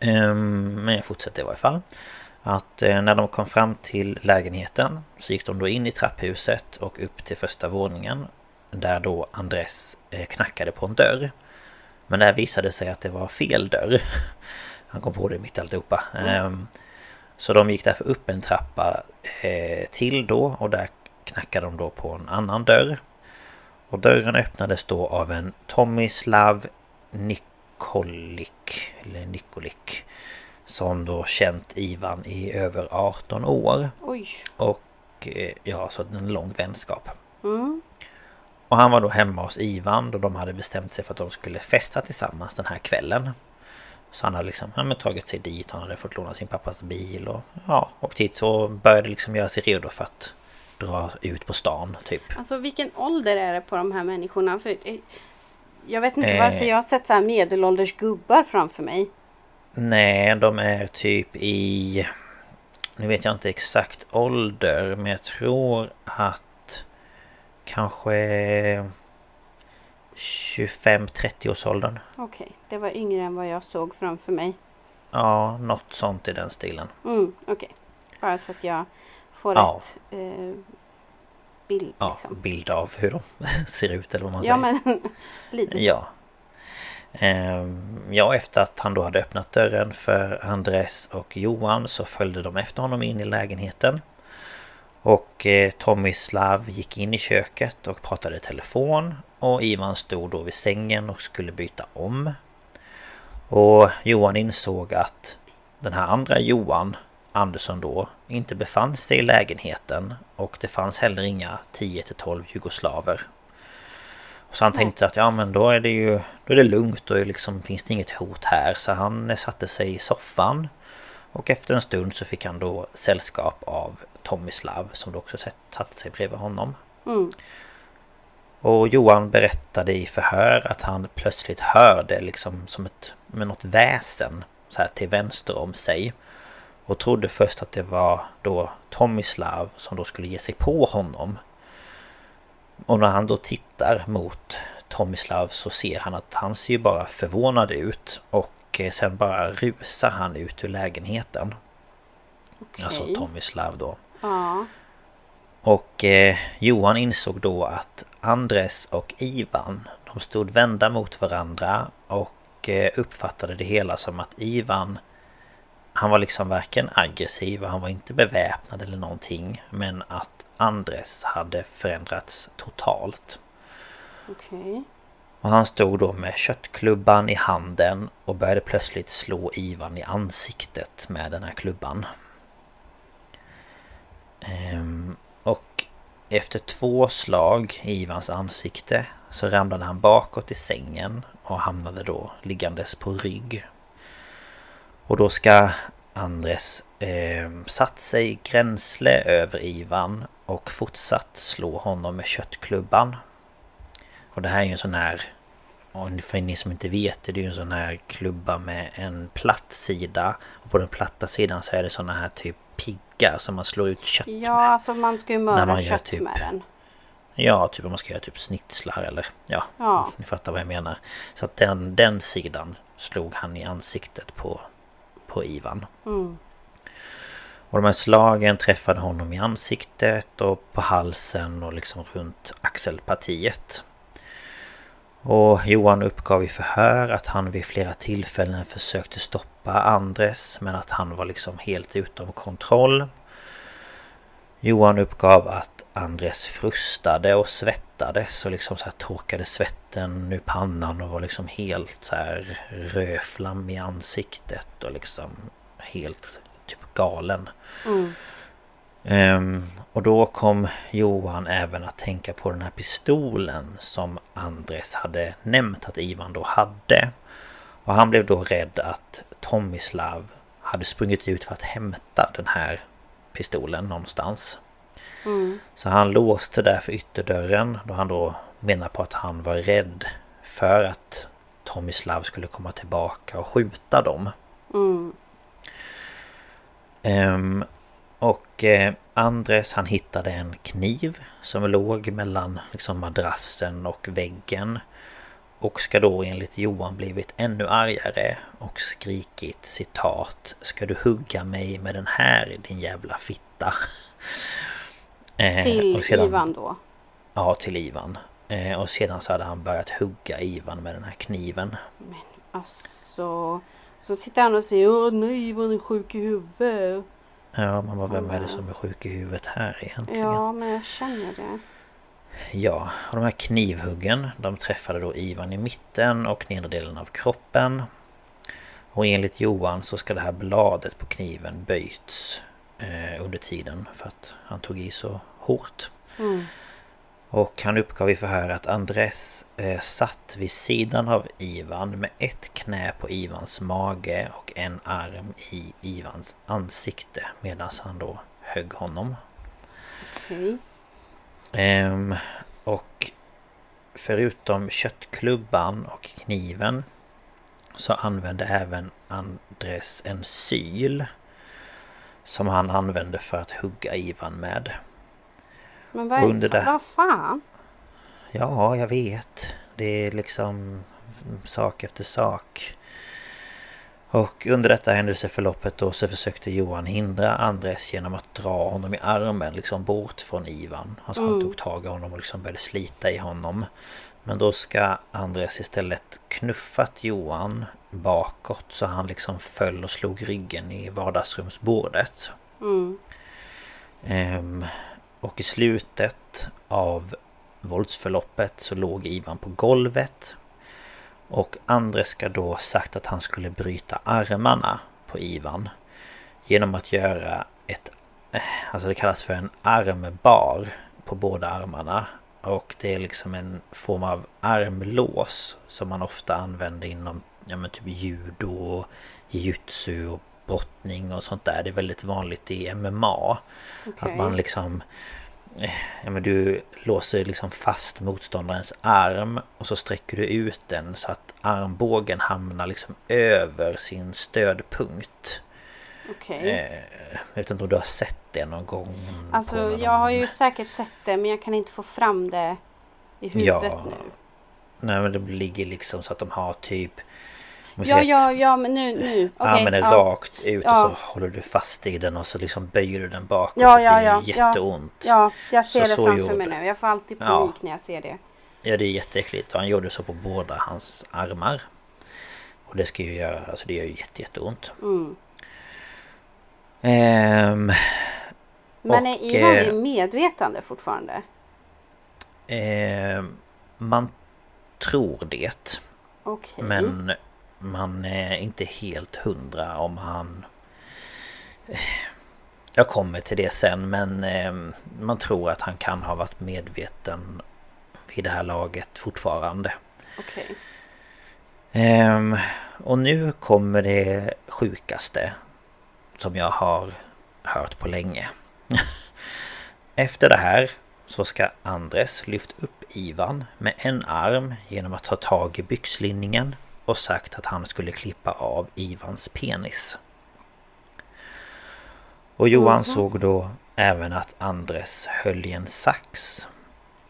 ehm, Men jag fortsätter i varje fall att eh, när de kom fram till lägenheten så gick de då in i trapphuset och upp till första våningen där då Andres eh, knackade på en dörr. Men där visade sig att det var fel dörr. Han kom på det mitt i alltihopa. Mm. Så de gick därför upp en trappa eh, till då och där knackade de då på en annan dörr. Och dörren öppnades då av en Tomislav Nikolik, eller Nikolik. Som då känt Ivan i över 18 år. Oj. Och ja, så en lång vänskap. Mm. Och han var då hemma hos Ivan då de hade bestämt sig för att de skulle festa tillsammans den här kvällen. Så han hade liksom ja, men tagit sig dit, han hade fått låna sin pappas bil och ja, och dit så började liksom göra sig redo för att dra ut på stan typ. Alltså vilken ålder är det på de här människorna? För eh, jag vet inte eh, varför jag har sett så här medelålders gubbar framför mig. Nej, de är typ i... Nu vet jag inte exakt ålder men jag tror att kanske 25-30 års åldern. Okej, okay. det var yngre än vad jag såg framför mig. Ja, något sånt i den stilen. Mm, Okej, okay. bara så att jag får ja. rätt eh, bild. Ja, liksom. bild av hur de ser ut eller vad man säger. Ja, men lite Ja. Ehm, ja, efter att han då hade öppnat dörren för Andres och Johan så följde de efter honom in i lägenheten. Och eh, Tomislav gick in i köket och pratade i telefon och Ivan stod då vid sängen och skulle byta om. Och Johan insåg att den här andra Johan Andersson då inte befann sig i lägenheten och det fanns heller inga 10-12 jugoslaver. Så han tänkte att ja men då är det ju då är det lugnt och liksom finns det inget hot här så han satte sig i soffan och efter en stund så fick han då sällskap av Tomislav som då också satte sig bredvid honom. Mm. Och Johan berättade i förhör att han plötsligt hörde liksom som ett med något väsen så här till vänster om sig. Och trodde först att det var då Tomislav som då skulle ge sig på honom. Och när han då tittar mot Tomislav så ser han att han ser ju bara förvånad ut och sen bara rusar han ut ur lägenheten. Okay. Alltså Tomislav då. Ja. Och eh, Johan insåg då att Andres och Ivan de stod vända mot varandra och eh, uppfattade det hela som att Ivan han var liksom varken aggressiv och han var inte beväpnad eller någonting men att Andres hade förändrats totalt. Okej. Okay. Och han stod då med köttklubban i handen och började plötsligt slå Ivan i ansiktet med den här klubban. Ehm, och efter två slag i Ivans ansikte så ramlade han bakåt i sängen och hamnade då liggandes på rygg. Och då ska Andres eh, satt sig gränsle över Ivan och fortsatt slå honom med köttklubban. Och det här är ju en sån här... För ni som inte vet det, det är ju en sån här klubba med en platt sida. Och på den platta sidan så är det såna här typ piggar som man slår ut kött med. Ja, alltså man ska ju mörda kött typ, med den. Ja, typ om man ska göra typ snitslar eller ja, ja. Ni fattar vad jag menar. Så att den, den sidan slog han i ansiktet på, på Ivan. Mm. Och de här slagen träffade honom i ansiktet och på halsen och liksom runt axelpartiet. Och Johan uppgav i förhör att han vid flera tillfällen försökte stoppa Andres men att han var liksom helt utom kontroll. Johan uppgav att Andres frustade och svettades och liksom så här torkade svetten ur pannan och var liksom helt så här rödflam i ansiktet och liksom helt typ galen. Mm. Um, och då kom Johan även att tänka på den här pistolen som Andres hade nämnt att Ivan då hade. Och han blev då rädd att Tomislav hade sprungit ut för att hämta den här pistolen någonstans. Mm. Så han låste därför ytterdörren då han då menar på att han var rädd för att Tomislav skulle komma tillbaka och skjuta dem. Mm. Um, och eh, Andres han hittade en kniv som låg mellan liksom madrassen och väggen. Och ska då enligt Johan blivit ännu argare och skrikit citat Ska du hugga mig med den här din jävla fitta? Eh, till sedan, Ivan då? Ja, till Ivan. Eh, och sedan så hade han börjat hugga Ivan med den här kniven. Men alltså... Så sitter han och säger Åh nej, Ivan är sjuk i huvudet. Ja, man bara vem är det som är sjuk i huvudet här egentligen? Ja, men jag känner det. Ja, och de här knivhuggen de träffade då Ivan i mitten och nedre delen av kroppen. Och enligt Johan så ska det här bladet på kniven böjts under tiden för att han tog i så hårt. Mm. Och han uppgav i förhör att Andres eh, satt vid sidan av Ivan med ett knä på Ivans mage och en arm i Ivans ansikte medan han då högg honom. Okay. Eh, och förutom köttklubban och kniven så använde även Andres en syl som han använde för att hugga Ivan med. Men vad, är, det, vad fan? Ja, jag vet. Det är liksom sak efter sak. Och under detta händelseförloppet då så försökte Johan hindra Andres genom att dra honom i armen liksom bort från Ivan. Alltså mm. han tog tag i honom och liksom började slita i honom. Men då ska Andres istället knuffat Johan bakåt så han liksom föll och slog ryggen i vardagsrumsbordet. Mm. Ehm, och i slutet av våldsförloppet så låg Ivan på golvet. Och Andres ska då sagt att han skulle bryta armarna på Ivan. Genom att göra ett, eh, alltså det kallas för en armbar på båda armarna. Och det är liksom en form av armlås som man ofta använder inom ja, men typ judo, jujutsu och brottning och sånt där. Det är väldigt vanligt i MMA. Okay. Att man liksom... Eh, ja men du låser liksom fast motståndarens arm och så sträcker du ut den så att armbågen hamnar liksom över sin stödpunkt. Okej. Okay. Eh, jag vet inte om du har sett det någon gång? Alltså jag har ju säkert sett det men jag kan inte få fram det i huvudet ja. nu. Nej men det ligger liksom så att de har typ Ja, ja, ja, men nu, nu. Okay, Armen är ja. rakt ut och så håller du fast i den och så liksom böjer du den bakåt. Ja, ja, ja. Det är jätteont. Ja, jag ser så det så framför mig nu. Jag får alltid panik när jag ser det. Ja, det är jätteäckligt. Han gjorde så på båda hans armar. Och det ska ju göra, alltså det gör ju jätte, jätteont. Mm. Ehm, men är Ivan eh, medvetande fortfarande? Eh, man tror det. Okay. Men man är inte helt hundra om han... Jag kommer till det sen men eh, man tror att han kan ha varit medveten vid det här laget fortfarande. Okej. Okay. Ehm, och nu kommer det sjukaste som jag har hört på länge. Efter det här så ska Andres lyft upp Ivan med en arm genom att ta tag i byxlinningen och sagt att han skulle klippa av Ivans penis. Och Johan mm. såg då även att Andres höll i en sax.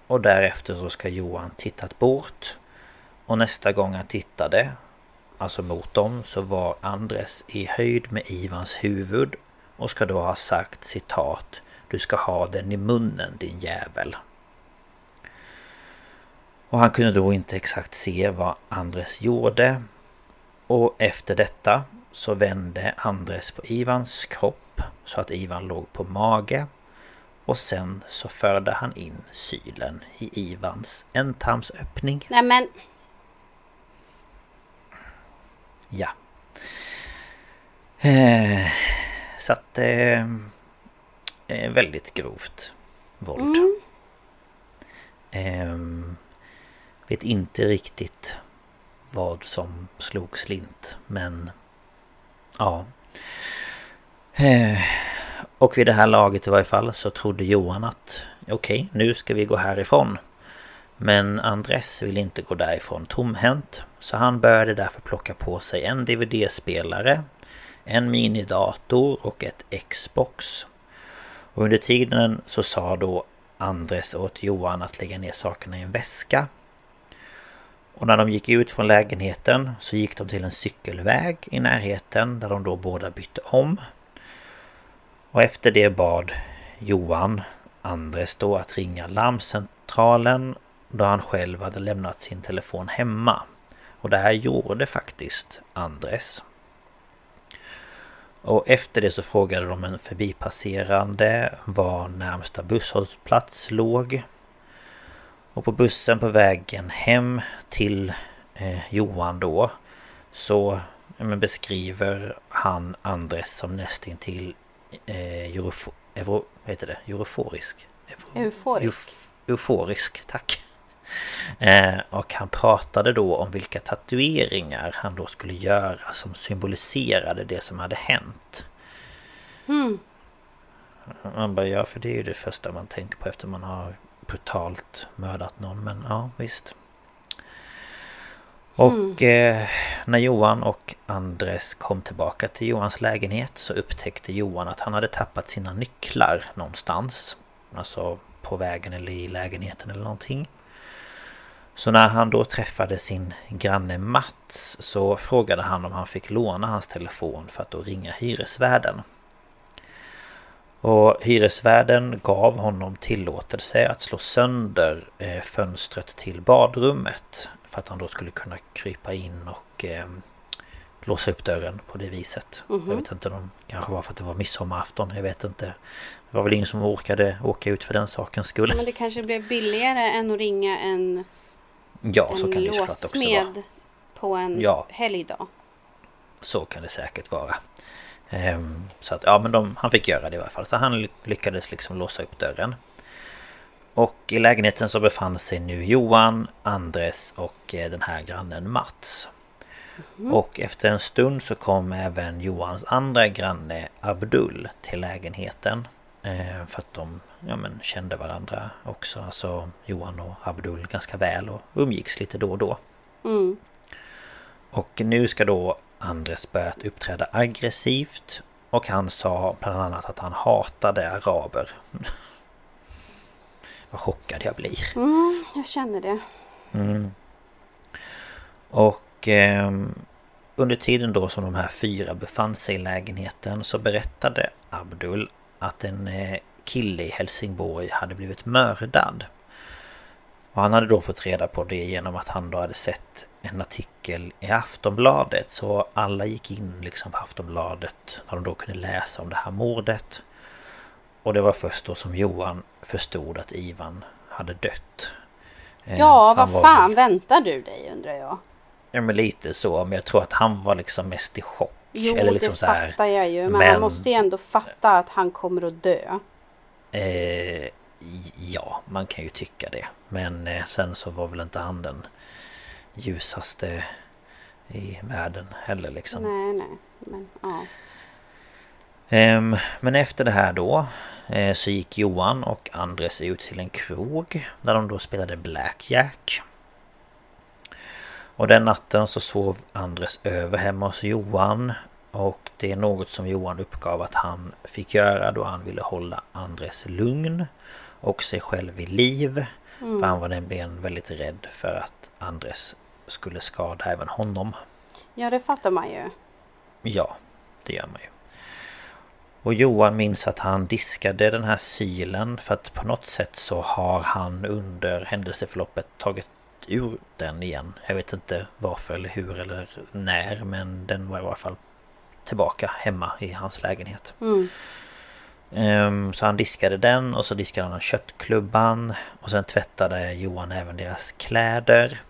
Och därefter så ska Johan tittat bort. Och nästa gång han tittade, alltså mot dem, så var Andres i höjd med Ivans huvud och ska då ha sagt citat Du ska ha den i munnen din jävel. Och han kunde då inte exakt se vad Andres gjorde. Och efter detta så vände Andres på Ivans kropp så att Ivan låg på mage. Och sen så förde han in sylen i Ivans ändtarmsöppning. Nämen! Ja. Eh, så att... Eh, väldigt grovt våld. Mm. Eh, Vet inte riktigt vad som slog slint men ja. Eh, och vid det här laget i varje fall så trodde Johan att okej, okay, nu ska vi gå härifrån. Men Andres vill inte gå därifrån tomhänt. Så han började därför plocka på sig en DVD-spelare, en minidator och ett Xbox. Och under tiden så sa då Andres åt Johan att lägga ner sakerna i en väska och när de gick ut från lägenheten så gick de till en cykelväg i närheten där de då båda bytte om. Och efter det bad Johan Andres då att ringa larmcentralen då han själv hade lämnat sin telefon hemma. Och det här gjorde faktiskt Andres. Och efter det så frågade de en förbipasserande var närmsta busshållplats låg. Och på bussen på vägen hem till eh, Johan då så ja, beskriver han Andres som nästintill eh, eurofo, euro, heter det? Euroforisk? Euro, euforisk. euforisk, tack. Eh, och han pratade då om vilka tatueringar han då skulle göra som symboliserade det som hade hänt. Mm. Man bara, ja för det är ju det första man tänker på efter man har brutalt mördat någon men ja visst. Och mm. eh, när Johan och Andres kom tillbaka till Johans lägenhet så upptäckte Johan att han hade tappat sina nycklar någonstans. Alltså på vägen eller i lägenheten eller någonting. Så när han då träffade sin granne Mats så frågade han om han fick låna hans telefon för att då ringa hyresvärden. Och hyresvärden gav honom tillåtelse att slå sönder eh, fönstret till badrummet. För att han då skulle kunna krypa in och eh, låsa upp dörren på det viset. Mm -hmm. Jag vet inte, de kanske var för att det var midsommarafton, jag vet inte. Det var väl ingen som orkade åka ut för den sakens skull. Men det kanske blev billigare än att ringa en Ja, så kan det såklart också vara. på en ja. helgdag. Så kan det säkert vara. Um, så att, ja men de, han fick göra det i alla fall. Så han lyckades liksom låsa upp dörren. Och i lägenheten så befann sig nu Johan, Andres och eh, den här grannen Mats. Mm. Och efter en stund så kom även Johans andra granne Abdul till lägenheten. Eh, för att de ja, men, kände varandra också. Alltså Johan och Abdul ganska väl och umgicks lite då och då. Mm. Och nu ska då Andres börjat uppträda aggressivt. Och han sa bland annat att han hatade araber. Vad chockad jag blir. Mm, jag känner det. Mm. Och eh, under tiden då som de här fyra befann sig i lägenheten så berättade Abdul att en eh, kille i Helsingborg hade blivit mördad. Och han hade då fått reda på det genom att han då hade sett en artikel i Aftonbladet. Så alla gick in liksom på Aftonbladet när de då kunde läsa om det här mordet. Och det var först då som Johan förstod att Ivan hade dött. Eh, ja, vad fan var... väntar du dig undrar jag? Ja men lite så, men jag tror att han var liksom mest i chock. Jo, Eller liksom det så här, fattar jag ju. Men, men man måste ju ändå fatta att han kommer att dö. Eh, ja, man kan ju tycka det. Men eh, sen så var väl inte han den ljusaste i världen heller liksom. Nej, nej. Men, ja. Ehm, men efter det här då eh, så gick Johan och Andres ut till en krog där de då spelade Blackjack. Och den natten så sov Andres över hemma hos Johan och det är något som Johan uppgav att han fick göra då han ville hålla Andres lugn och sig själv vid liv. Mm. För han var nämligen väldigt rädd för att Andres skulle skada även honom. Ja, det fattar man ju. Ja, det gör man ju. Och Johan minns att han diskade den här sylen för att på något sätt så har han under händelseförloppet tagit ur den igen. Jag vet inte varför eller hur eller när men den var i alla fall tillbaka hemma i hans lägenhet. Mm. Um, så han diskade den och så diskade han köttklubban och sen tvättade Johan även deras kläder.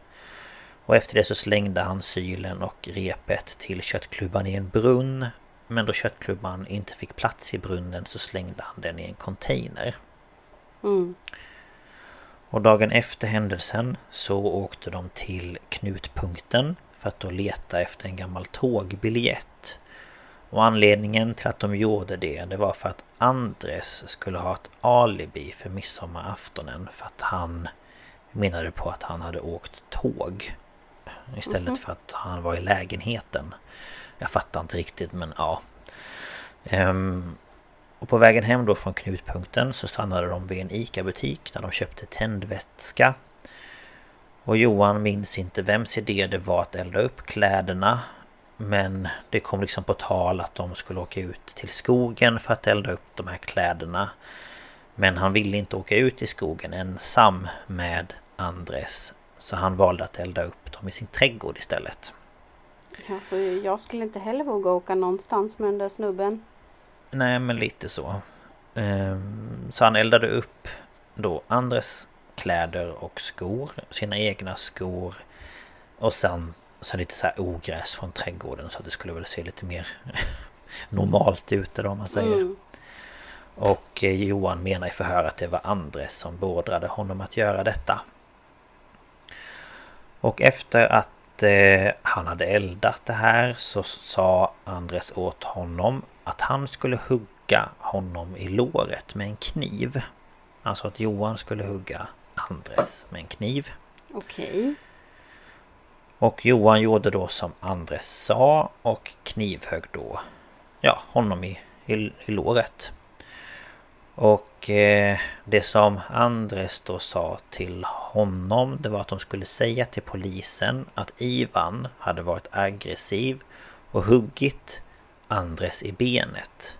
Och efter det så slängde han sylen och repet till köttklubban i en brunn. Men då köttklubban inte fick plats i brunnen så slängde han den i en container. Mm. Och dagen efter händelsen så åkte de till knutpunkten för att då leta efter en gammal tågbiljett. Och anledningen till att de gjorde det, det var för att Andres skulle ha ett alibi för midsommaraftonen för att han menade på att han hade åkt tåg. Istället mm -hmm. för att han var i lägenheten. Jag fattar inte riktigt men ja. Um, och på vägen hem då från knutpunkten så stannade de vid en ICA-butik där de köpte tändvätska. Och Johan minns inte vems idé det var att elda upp kläderna. Men det kom liksom på tal att de skulle åka ut till skogen för att elda upp de här kläderna. Men han ville inte åka ut i skogen ensam med Andres. Så han valde att elda upp dem i sin trädgård istället. Kanske jag skulle inte heller våga åka någonstans med den där snubben. Nej men lite så. Ehm, så han eldade upp då Andres kläder och skor. Sina egna skor. Och sen, sen lite så här ogräs från trädgården så att det skulle väl se lite mer normalt ut då om man säger. Mm. Och eh, Johan menar i förhör att det var Andres som beordrade honom att göra detta. Och efter att eh, han hade eldat det här så sa Andres åt honom att han skulle hugga honom i låret med en kniv. Alltså att Johan skulle hugga Andres med en kniv. Okej. Okay. Och Johan gjorde då som Andres sa och knivhögg då ja, honom i, i, i låret. Och eh, det som Andres då sa till honom det var att de skulle säga till polisen att Ivan hade varit aggressiv och huggit Andres i benet.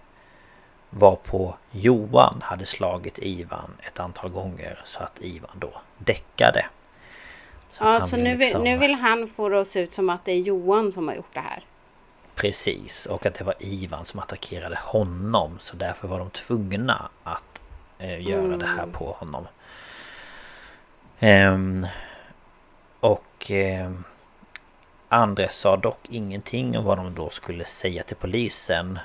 Varpå Johan hade slagit Ivan ett antal gånger så att Ivan då däckade. Så ja, så nu, liksom... vill, nu vill han få det att se ut som att det är Johan som har gjort det här. Precis, och att det var Ivan som attackerade honom. Så därför var de tvungna att eh, göra mm. det här mm. på honom. Ehm, och eh, Andres sa dock ingenting om vad de då skulle säga till polisen.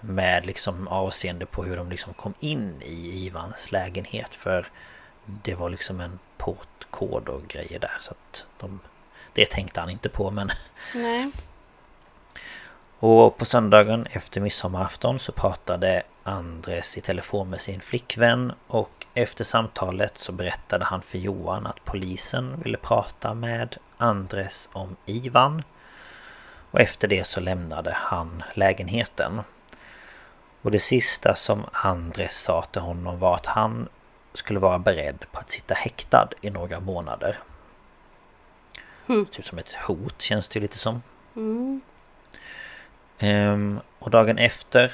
Med liksom avseende på hur de liksom kom in i Ivans lägenhet. För det var liksom en portkod och grejer där. Så att de, det tänkte han inte på men... Nej. Och på söndagen efter midsommarafton så pratade Andres i telefon med sin flickvän och efter samtalet så berättade han för Johan att polisen ville prata med Andres om Ivan. Och efter det så lämnade han lägenheten. Och det sista som Andres sa till honom var att han skulle vara beredd på att sitta häktad i några månader. Mm. Typ som ett hot känns det lite som. Mm. Ehm, och dagen efter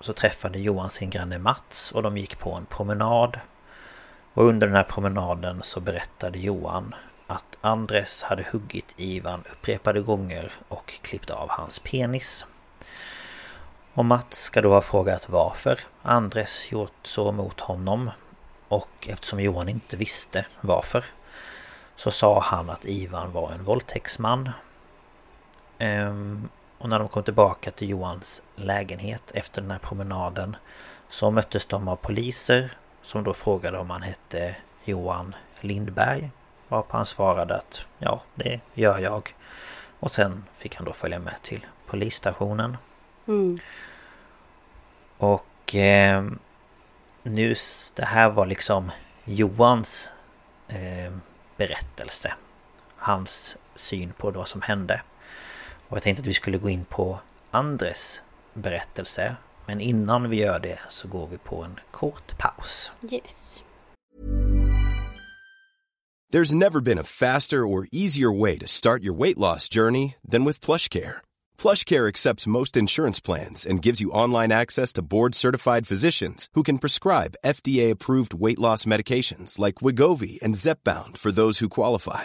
så träffade Johan sin granne Mats och de gick på en promenad. Och under den här promenaden så berättade Johan att Andres hade huggit Ivan upprepade gånger och klippt av hans penis. Och Mats ska då ha frågat varför Andres gjort så mot honom. Och eftersom Johan inte visste varför så sa han att Ivan var en våldtäktsman. Ehm, och när de kom tillbaka till Johans lägenhet efter den här promenaden så möttes de av poliser som då frågade om han hette Johan Lindberg. Varpå han svarade att ja, det gör jag. Och sen fick han då följa med till polisstationen. Mm. Och eh, nu, det här var liksom Johans eh, berättelse. Hans syn på vad som hände. Och jag tänkte att vi skulle gå in på Andres berättelse. Men innan vi gör det så går vi på en kort paus. Yes. There's never been a faster or easier way to start your weight loss journey than with PlushCare. PlushCare accepts most insurance plans and gives you online access to board-certified physicians who can prescribe FDA-approved weight loss medications like Wigovi and Zepbound for those who qualify.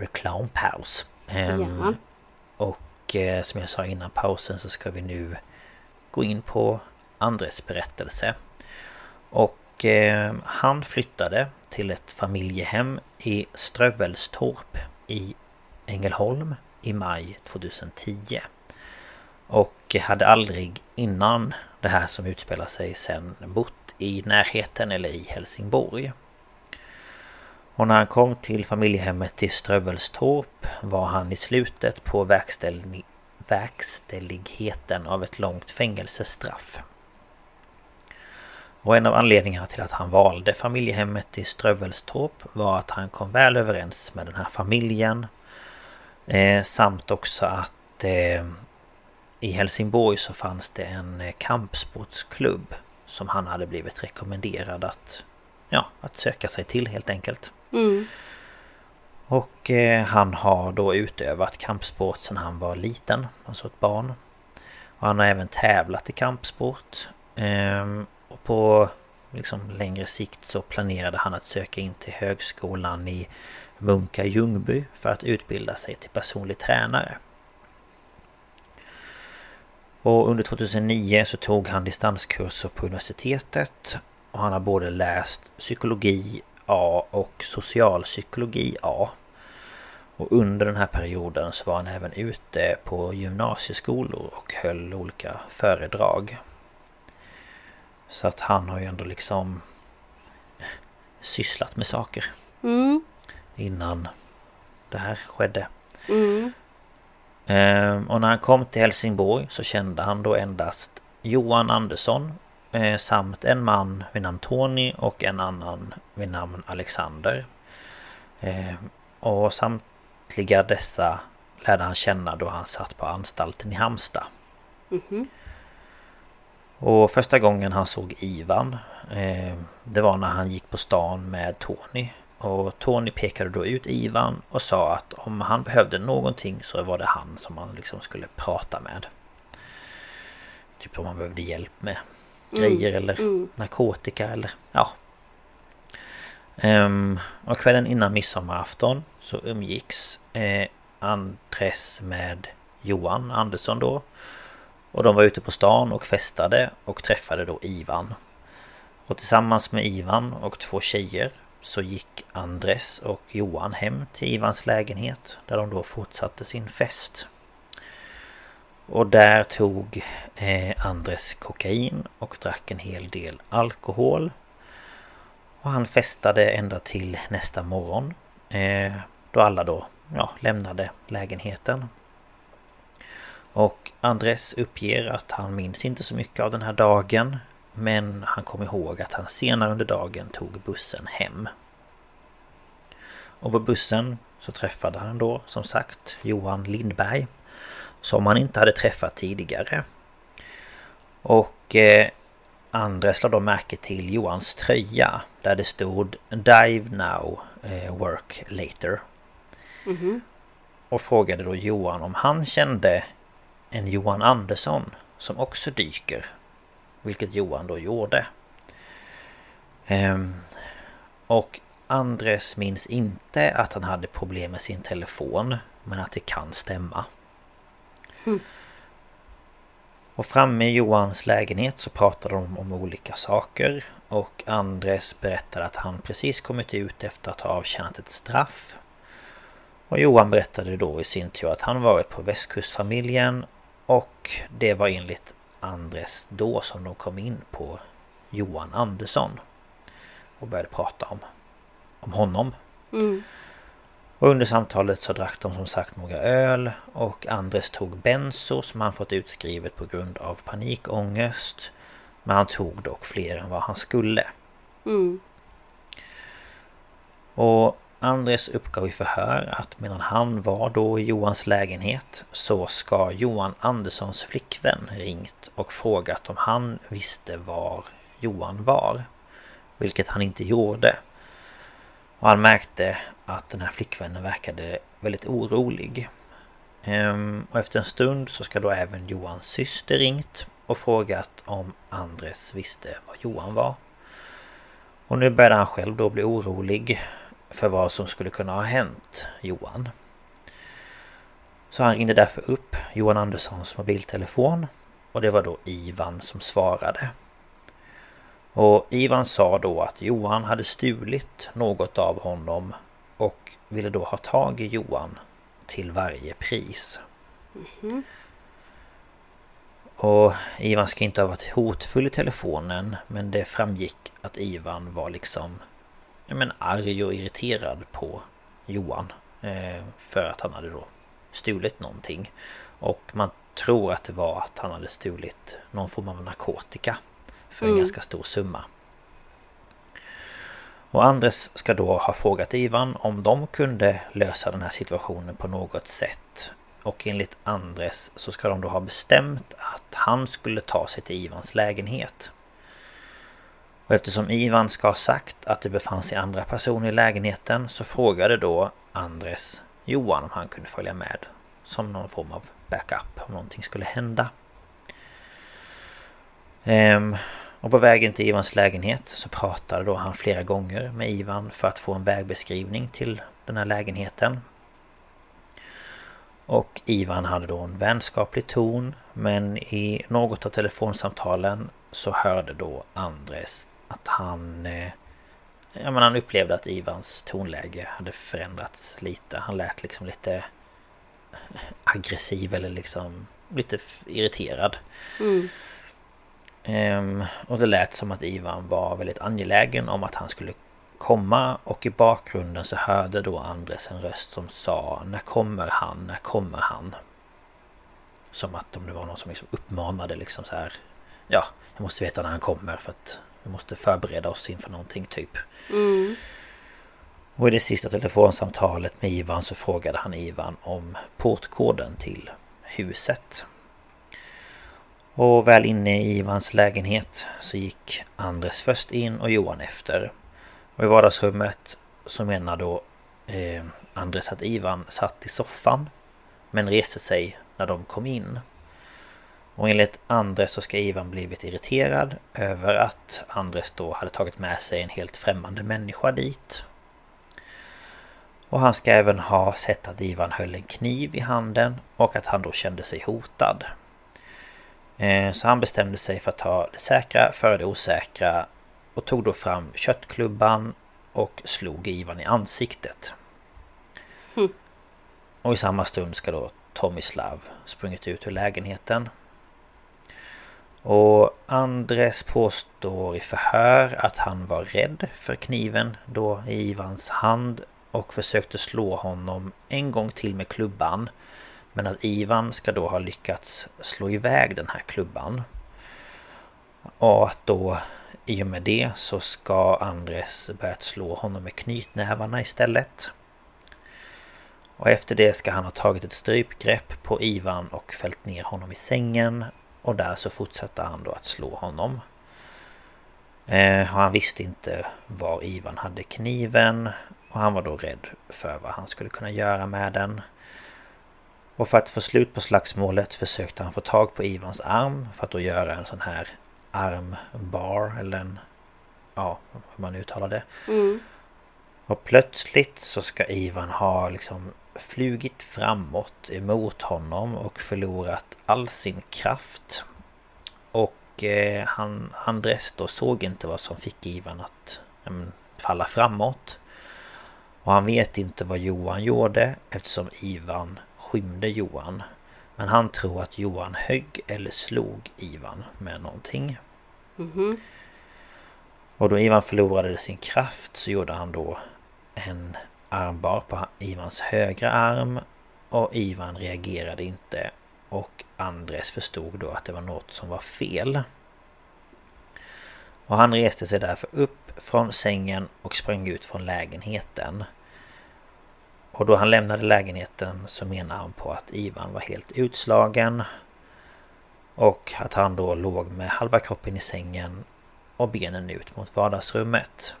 reklampaus. Um, ja. Och eh, som jag sa innan pausen så ska vi nu gå in på Andres berättelse. Och eh, han flyttade till ett familjehem i Strövelstorp i Ängelholm i maj 2010. Och hade aldrig innan det här som utspelar sig sen bott i närheten eller i Helsingborg. Och när han kom till familjehemmet i Strövelstorp var han i slutet på verkställ verkställigheten av ett långt fängelsestraff. Och en av anledningarna till att han valde familjehemmet i Strövelstorp var att han kom väl överens med den här familjen. Eh, samt också att eh, i Helsingborg så fanns det en eh, kampsportsklubb som han hade blivit rekommenderad att, ja, att söka sig till helt enkelt. Mm. Och eh, han har då utövat kampsport sedan han var liten, alltså ett barn. Och han har även tävlat i kampsport. Ehm, och på liksom längre sikt så planerade han att söka in till högskolan i Munka Ljungby för att utbilda sig till personlig tränare. Och under 2009 så tog han distanskurser på universitetet och han har både läst psykologi A och socialpsykologi A. Och under den här perioden så var han även ute på gymnasieskolor och höll olika föredrag. Så att han har ju ändå liksom sysslat med saker. Mm. Innan det här skedde. Mm. Ehm, och när han kom till Helsingborg så kände han då endast Johan Andersson samt en man vid namn Tony och en annan vid namn Alexander. Ehm, och samtliga dessa lärde han känna då han satt på anstalten i Hamsta. Mhm. Och första gången han såg Ivan eh, Det var när han gick på stan med Tony Och Tony pekade då ut Ivan och sa att om han behövde någonting så var det han som han liksom skulle prata med Typ om han behövde hjälp med grejer eller narkotika eller ja Ehm, och kvällen innan midsommarafton så umgicks eh, Andres med Johan Andersson då och de var ute på stan och festade och träffade då Ivan. Och tillsammans med Ivan och två tjejer så gick Andres och Johan hem till Ivans lägenhet där de då fortsatte sin fest. Och där tog eh, Andres kokain och drack en hel del alkohol. Och han festade ända till nästa morgon. Eh, då alla då ja, lämnade lägenheten. Och Andres uppger att han minns inte så mycket av den här dagen Men han kom ihåg att han senare under dagen tog bussen hem Och på bussen så träffade han då som sagt Johan Lindberg som han inte hade träffat tidigare Och eh, Andres lade då märke till Johans tröja Där det stod Dive now, eh, work later Mhm. Och frågade då Johan om han kände en Johan Andersson som också dyker. Vilket Johan då gjorde. Ehm, och Andres minns inte att han hade problem med sin telefon. Men att det kan stämma. Och framme i Johans lägenhet så pratade de om olika saker. Och Andres berättade att han precis kommit ut efter att ha avtjänat ett straff. Och Johan berättade då i sin tur att han varit på västkustfamiljen och det var enligt Andres då som de kom in på Johan Andersson. Och började prata om, om honom. Mm. Och under samtalet så drack de som sagt några öl och Andres tog benzo som han fått utskrivet på grund av panikångest. Men han tog dock fler än vad han skulle. Mm. Och Andres uppgav i förhör att medan han var då i Johans lägenhet så ska Johan Anderssons flickvän ringt och frågat om han visste var Johan var. Vilket han inte gjorde. Och han märkte att den här flickvännen verkade väldigt orolig. Ehm, och efter en stund så ska då även Johans syster ringt och frågat om Andres visste var Johan var. Och nu började han själv då bli orolig för vad som skulle kunna ha hänt Johan. Så han ringde därför upp Johan Anderssons mobiltelefon och det var då Ivan som svarade. Och Ivan sa då att Johan hade stulit något av honom och ville då ha tag i Johan till varje pris. Och Ivan ska inte ha varit hotfull i telefonen men det framgick att Ivan var liksom ja, men arg och irriterad på Johan. Eh, för att han hade då stulit någonting. Och man tror att det var att han hade stulit någon form av narkotika. För en ganska stor summa. Och Andres ska då ha frågat Ivan om de kunde lösa den här situationen på något sätt. Och enligt Andres så ska de då ha bestämt att han skulle ta sig till Ivans lägenhet. Och eftersom Ivan ska ha sagt att det befann sig andra personer i lägenheten så frågade då Andres Johan om han kunde följa med. Som någon form av backup om någonting skulle hända. Ehm, och på vägen till Ivans lägenhet så pratade då han flera gånger med Ivan för att få en vägbeskrivning till den här lägenheten. Och Ivan hade då en vänskaplig ton men i något av telefonsamtalen så hörde då Andres att han... Eh, ja men han upplevde att Ivans tonläge hade förändrats lite. Han lät liksom lite aggressiv eller liksom lite irriterad. Mm. Um, och det lät som att Ivan var väldigt angelägen om att han skulle komma och i bakgrunden så hörde då Andres en röst som sa När kommer han? När kommer han? Som att om det var någon som liksom uppmanade liksom så här Ja, jag måste veta när han kommer för att vi måste förbereda oss inför någonting typ. Mm. Och i det sista telefonsamtalet med Ivan så frågade han Ivan om portkoden till huset. Och väl inne i Ivans lägenhet så gick Andres först in och Johan efter. Och i vardagsrummet så menar då eh, Andres att Ivan satt i soffan men reste sig när de kom in. Och enligt Andres så ska Ivan blivit irriterad över att Andres då hade tagit med sig en helt främmande människa dit. Och han ska även ha sett att Ivan höll en kniv i handen och att han då kände sig hotad. Eh, så han bestämde sig för att ta det säkra före det osäkra och tog då fram köttklubban och slog Ivan i ansiktet. Mm. Och i samma stund ska då Tomislav sprungit ut ur lägenheten. Och Andres påstår i förhör att han var rädd för kniven då i Ivans hand och försökte slå honom en gång till med klubban. Men att Ivan ska då ha lyckats slå iväg den här klubban. Och att då i och med det så ska Andres börjat slå honom med knytnävarna istället. Och efter det ska han ha tagit ett strypgrepp på Ivan och fällt ner honom i sängen. Och där så fortsätter han då att slå honom. Eh, han visste inte var Ivan hade kniven och han var då rädd för vad han skulle kunna göra med den. Och för att få slut på slagsmålet försökte han få tag på Ivans arm för att då göra en sån här armbar eller en... Ja, hur man uttalar det. Mm. Och plötsligt så ska Ivan ha liksom flugit framåt emot honom och förlorat all sin kraft. Och eh, han, Andres då såg inte vad som fick Ivan att ja, falla framåt. Och han vet inte vad Johan gjorde eftersom Ivan skymde Johan. Men han tror att Johan högg eller slog Ivan med någonting. Mm -hmm. Och då Ivan förlorade sin kraft så gjorde han då en armbar på Ivans högra arm. Och Ivan reagerade inte. Och Andres förstod då att det var något som var fel. Och han reste sig därför upp från sängen och sprang ut från lägenheten. Och då han lämnade lägenheten så menar han på att Ivan var helt utslagen. Och att han då låg med halva kroppen i sängen och benen ut mot vardagsrummet.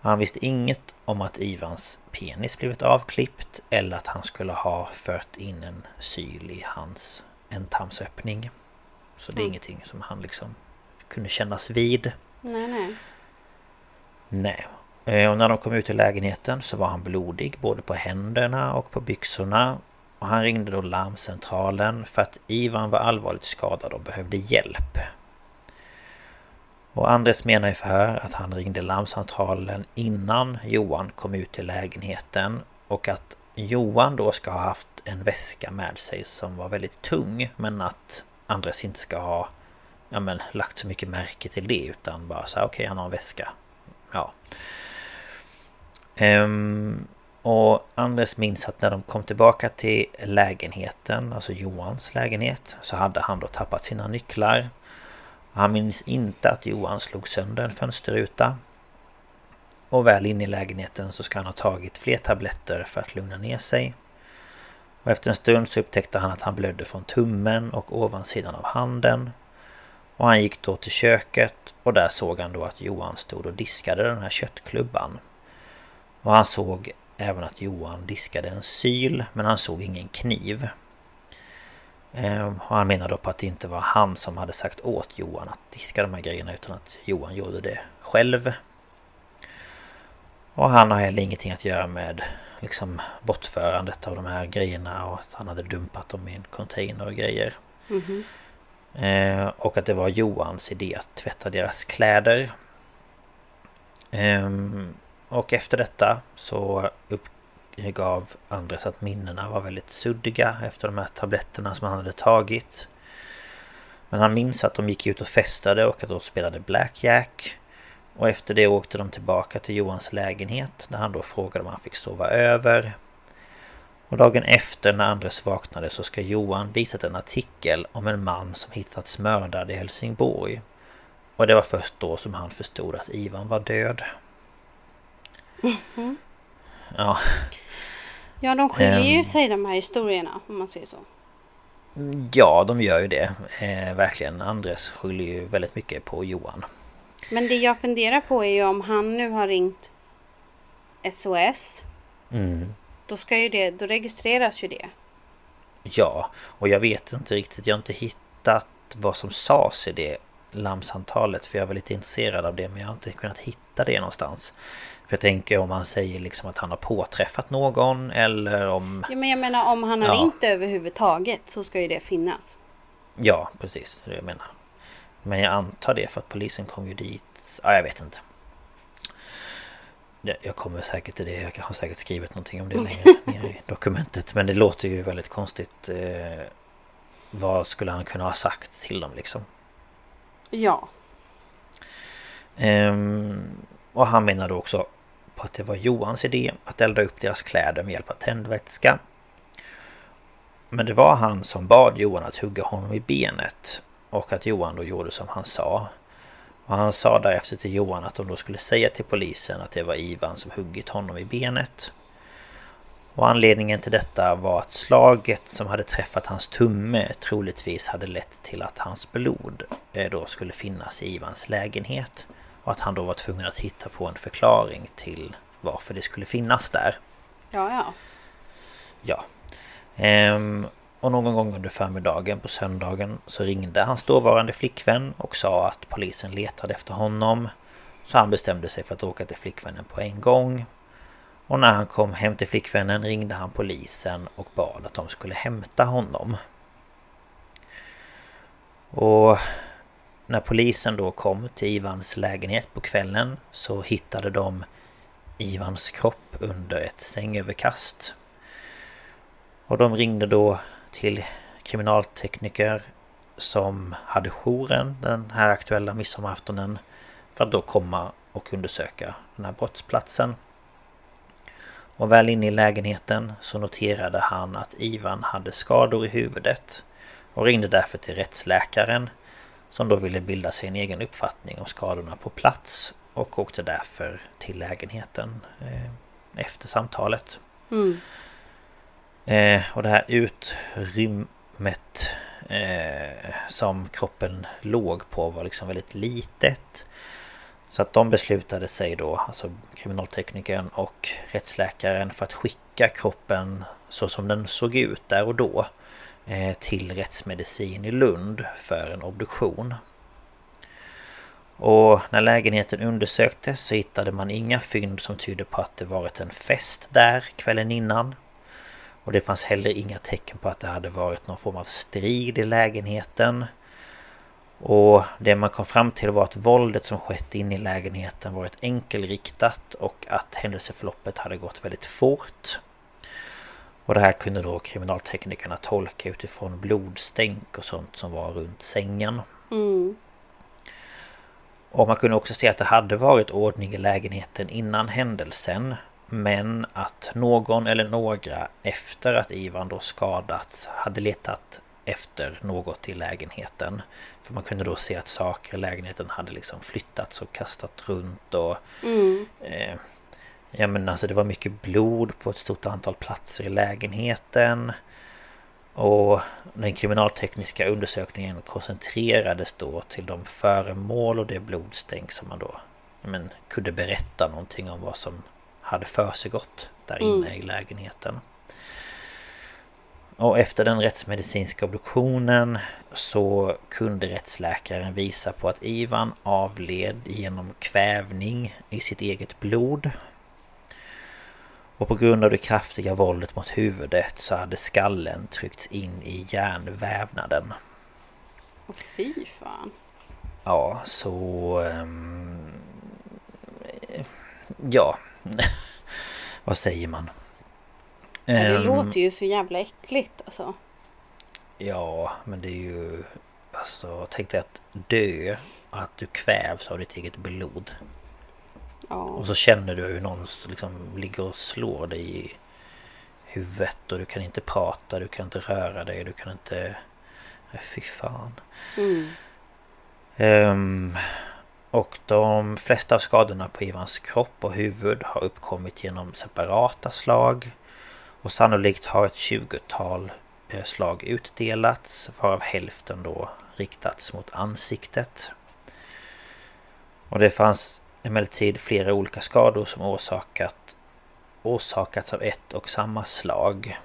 Han visste inget om att Ivans penis blivit avklippt eller att han skulle ha fört in en syl i hans ändtarmsöppning. Så det är mm. ingenting som han liksom kunde kännas vid. Nej, nej. Nej. Eh, och när de kom ut ur lägenheten så var han blodig både på händerna och på byxorna. Och han ringde då larmcentralen för att Ivan var allvarligt skadad och behövde hjälp. Och Andres menar i förhör att han ringde larmcentralen innan Johan kom ut till lägenheten och att Johan då ska ha haft en väska med sig som var väldigt tung men att Andres inte ska ha ja, men, lagt så mycket märke till det utan bara så okej okay, han har en väska. Ja. Um, och Andres minns att när de kom tillbaka till lägenheten, alltså Johans lägenhet, så hade han då tappat sina nycklar. Han minns inte att Johan slog sönder en fönsterruta. Och väl inne i lägenheten så ska han ha tagit fler tabletter för att lugna ner sig. Och efter en stund så upptäckte han att han blödde från tummen och ovansidan av handen. Och han gick då till köket och där såg han då att Johan stod och diskade den här köttklubban. Och han såg även att Johan diskade en syl men han såg ingen kniv. Ehm, och han menar då på att det inte var han som hade sagt åt Johan att diska de här grejerna utan att Johan gjorde det själv. Och han har heller ingenting att göra med liksom bortförandet av de här grejerna och att han hade dumpat dem i en container och grejer. Mhm. Eh, och att det var Johans idé att tvätta deras kläder. Ehm, och efter detta så uppgav Andres att minnena var väldigt suddiga efter de här tabletterna som han hade tagit. Men han minns att de gick ut och festade och att de spelade Blackjack. Och efter det åkte de tillbaka till Johans lägenhet där han då frågade om han fick sova över. Och dagen efter när Andres vaknade så ska Johan visat en artikel om en man som hittats mördad i Helsingborg. Och det var först då som han förstod att Ivan var död. Ja, Ja, de skiljer ju Ehm. sig de här historierna om man säger så. ja de gör ju det. Eh, verkligen. Andres skyller ju väldigt mycket på Johan. Men det jag funderar på är ju om han nu har ringt SOS. Mm. Då ska ju det, då registreras ju det. Ja, och jag vet inte riktigt. Jag har inte hittat vad som sades i det larmsamtalet. För jag var lite intresserad av det men jag har inte kunnat hitta det någonstans. För jag tänker om han säger liksom att han har påträffat någon eller om... Ja, men jag menar om han har Ja. ringt överhuvudtaget så ska ju det finnas. Ja, precis. Det är det jag menar. Men jag antar det för att polisen kom ju dit. Ja, jag vet inte. Ja, Jag kommer säkert till det. Jag har säkert skrivit någonting om det längre ner i dokumentet. Men det låter ju väldigt konstigt. Eh, vad skulle han kunna ha sagt till dem liksom? Ja. Ehm, och han menade också på att det var Johans idé att elda upp deras kläder med hjälp av tändvätska. Men det var han som bad Johan att hugga honom i benet och att Johan då gjorde som han sa. Och han sa därefter till Johan att de då skulle säga till polisen att det var Ivan som huggit honom i benet. Och anledningen till detta var att slaget som hade träffat hans tumme troligtvis hade lett till att hans blod eh, då skulle finnas i Ivans lägenhet. Och att han då var tvungen att hitta på en förklaring till varför det skulle finnas där. Ja, ja. Ja. Ehm, och någon gång under förmiddagen på söndagen så ringde hans dåvarande flickvän och sa att polisen letade efter honom. Så han bestämde sig för att åka till flickvännen på en gång. Och när han kom hem till flickvännen ringde han polisen och bad att de skulle hämta honom. Och när polisen då kom till Ivans lägenhet på kvällen så hittade de Ivans kropp under ett sängöverkast. Och de ringde då till kriminaltekniker som hade jouren den här aktuella midsommaraftonen för att då komma och undersöka den här brottsplatsen. Och väl inne i lägenheten så noterade han att Ivan hade skador i huvudet och ringde därför till rättsläkaren som då ville bilda sig en egen uppfattning om skadorna på plats och åkte därför till lägenheten eh, efter samtalet. Mm. Eh, och det här utrymmet eh, som kroppen låg på var liksom väldigt litet. Så att de beslutade sig då, alltså kriminalteknikern och rättsläkaren för att skicka kroppen så som den såg ut där och då Eh, till rättsmedicin i Lund för en obduktion. Och när lägenheten undersöktes så hittade man inga fynd som tydde på att det varit en fest där kvällen innan. Och det fanns heller inga tecken på att det hade varit någon form av strid i lägenheten. Och det man kom fram till var att våldet som skett inne i lägenheten varit enkelriktat och att händelseförloppet hade gått väldigt fort. Och det här kunde då kriminalteknikerna tolka utifrån blodstänk och sånt som var runt sängen. Mm. Och man kunde också se att det hade varit ordning i lägenheten innan händelsen. Men att någon eller några efter att Ivan då skadats hade letat efter något i lägenheten. För man kunde då se att saker i lägenheten hade liksom flyttats och kastat runt och... Mm. Eh, ja men alltså det var mycket blod på ett stort antal platser i lägenheten. Och den kriminaltekniska undersökningen koncentrerades då till de föremål och det blodstänk som man då men, kunde berätta någonting om vad som hade försiggått där inne i lägenheten. Och efter den rättsmedicinska obduktionen så kunde rättsläkaren visa på att Ivan avled genom kvävning i sitt eget blod. Och på grund av det kraftiga våldet mot huvudet så hade skallen tryckts in i hjärnvävnaden. Och fy fan. Ja, så... Um, ja. Vad säger man? Ja, det Ehm, låter ju så jävla äckligt alltså. Ja, men det är ju... Alltså, tänk dig att dö. Att du kvävs av ditt eget blod. Ja. Och så känner du hur någon liksom ligger och slår dig i huvudet och du kan inte prata, du kan inte röra dig, du kan inte... Fy fan. Mm. Ehm, och de flesta av skadorna på Ivans kropp och huvud har uppkommit genom separata slag. Och sannolikt har ett tjugotal eh, slag utdelats, varav hälften då riktats mot ansiktet. Och det fanns emellertid flera olika skador som orsakat, orsakats av ett och samma slag.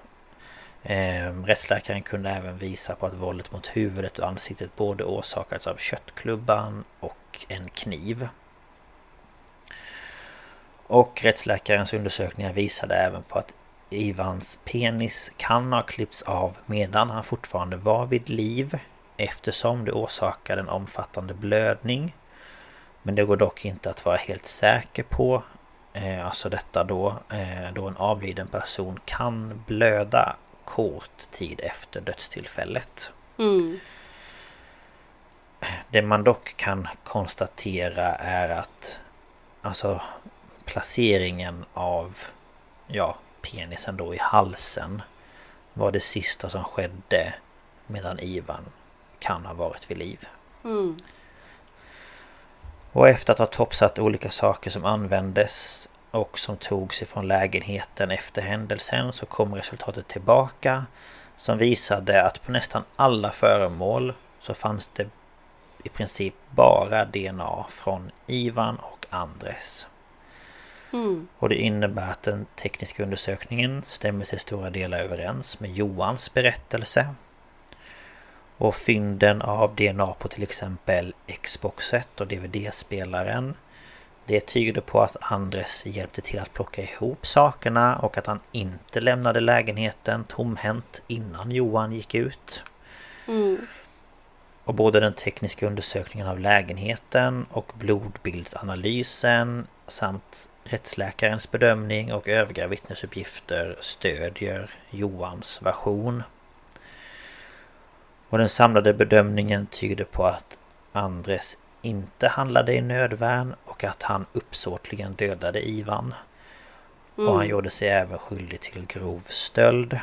Eh, rättsläkaren kunde även visa på att våldet mot huvudet och ansiktet både orsakats av köttklubban och en kniv. Och rättsläkarens undersökningar visade även på att Ivans penis kan ha klippts av medan han fortfarande var vid liv eftersom det orsakade en omfattande blödning. Men det går dock inte att vara helt säker på. Eh, alltså detta då, eh, då en avliden person kan blöda kort tid efter dödstillfället. Mm. Det man dock kan konstatera är att Alltså placeringen av Ja, penisen då i halsen Var det sista som skedde Medan Ivan kan ha varit vid liv. Mm. Och efter att ha topsat olika saker som användes och som togs ifrån lägenheten efter händelsen så kom resultatet tillbaka som visade att på nästan alla föremål så fanns det i princip bara DNA från Ivan och Andres. Mm. Och det innebär att den tekniska undersökningen stämmer till stora delar överens med Johans berättelse. Och fynden av DNA på till exempel Xboxet och DVD-spelaren Det tyder på att Andres hjälpte till att plocka ihop sakerna och att han inte lämnade lägenheten tomhänt innan Johan gick ut. Mm. Och både den tekniska undersökningen av lägenheten och blodbildsanalysen samt rättsläkarens bedömning och övriga vittnesuppgifter stödjer Johans version. Och den samlade bedömningen tyder på att Andres inte handlade i nödvärn och att han uppsåtligen dödade Ivan. Och han gjorde sig även skyldig till grov stöld.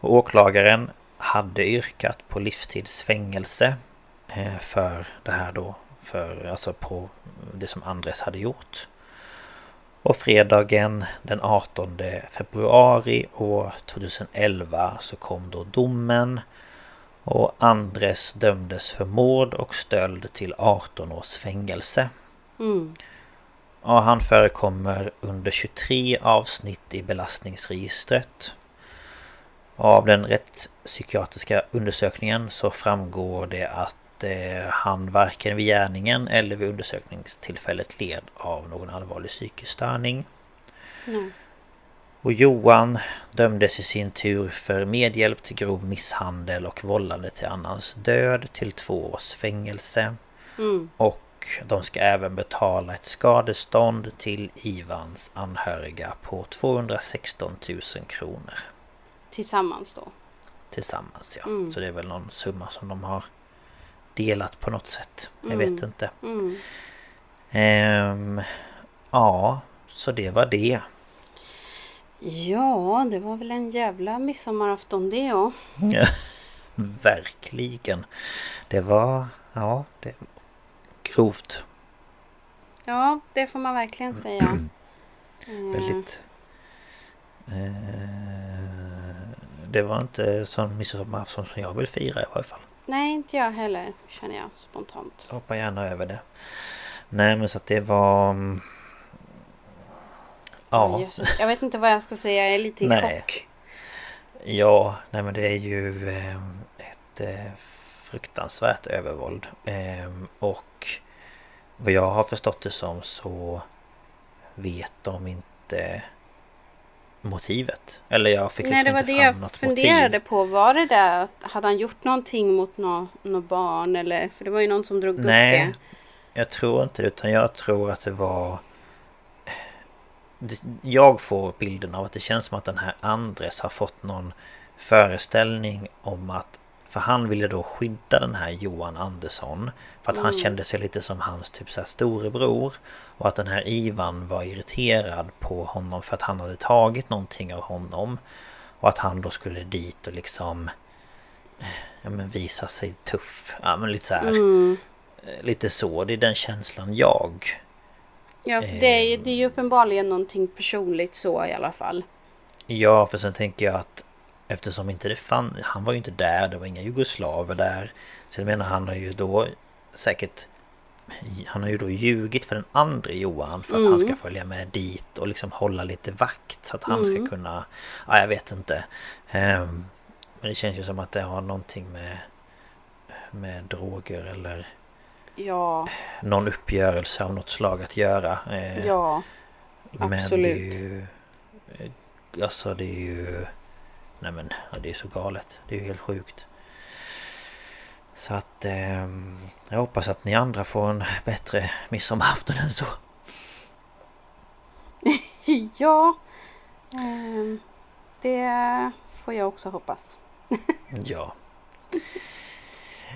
Och åklagaren hade yrkat på livstidsfängelse eh, för det här då. För, alltså på det som Andres hade gjort. Och fredagen den 18 februari år 2011 så kom då domen. Och Andres dömdes för mord och stöld till 18 års fängelse. Mm. Och han förekommer under 23 avsnitt i belastningsregistret. Och av den rättspsykiatriska undersökningen så framgår det att eh, han varken vid gärningen eller vid undersökningstillfället led av någon allvarlig psykisk störning. Nej. Och Johan dömdes i sin tur för medhjälp till grov misshandel och vållande till annans död till två års fängelse. Mm. Och de ska även betala ett skadestånd till Ivans anhöriga på 216 000 kronor. Tillsammans då. Tillsammans ja. Mm. Så det är väl någon summa som de har delat på något sätt. Jag Mm. vet inte. Mm. Ehm, ja, så det var det. Ja, det var väl en jävla midsommarafton det ja. Verkligen. Det var, ja, det grovt. Ja, det får man verkligen säga. Eh, Väldigt... Eh, det var inte sån midsommarafton som jag vill fira i varje fall. Nej, inte jag heller känner jag spontant. Jag hoppar gärna över det. Nej men så att det var... mm, Ja. Jesus. Jag vet inte vad jag ska säga, jag är lite i Nej. chock. Ja, nej men det är ju eh, ett eh, fruktansvärt övervåld. Eh, och vad jag har förstått det som så vet de inte motivet. Eller jag fick Nej, liksom det var inte det fram jag något funderade motiv. på. Var det där? Hade han gjort någonting mot något nå barn? Eller, för det var ju någon som drog upp Nej, det. jag tror inte det. Utan jag tror att det var... det- Jag får bilden av att det känns som att den här Andres har fått någon föreställning om att... För han ville då skydda den här Johan Andersson. För att han kände sig lite som hans typ så här storebror. Och att den här Ivan var irriterad på honom för att han hade tagit någonting av honom. Och att han då skulle dit och liksom... Ja men visa sig tuff. Ja men lite så här. Mm. Eh, Lite så, det är den känslan jag Ja, så det, är, det är ju uppenbarligen någonting personligt så i alla fall. Ja, för sen tänker jag att Eftersom inte det fann, han var ju inte där, det var inga jugoslaver där. Så jag menar han har ju då säkert Han har ju då ljugit för den andra Johan för att han ska följa med dit och liksom hålla lite vakt så att han ska kunna Ja, jag vet inte. Ehm, Men det känns ju som att det har någonting med Med droger eller Ja, någon uppgörelse av något slag att göra. Eh, ja. Men det är Absolut. ju... Alltså det är ju... Nej men ja, det är så galet. Det är ju helt sjukt. Så att... ehm, jag hoppas att ni andra får en bättre midsommarafton än så. Ja, ehm, det får jag också hoppas. Ja.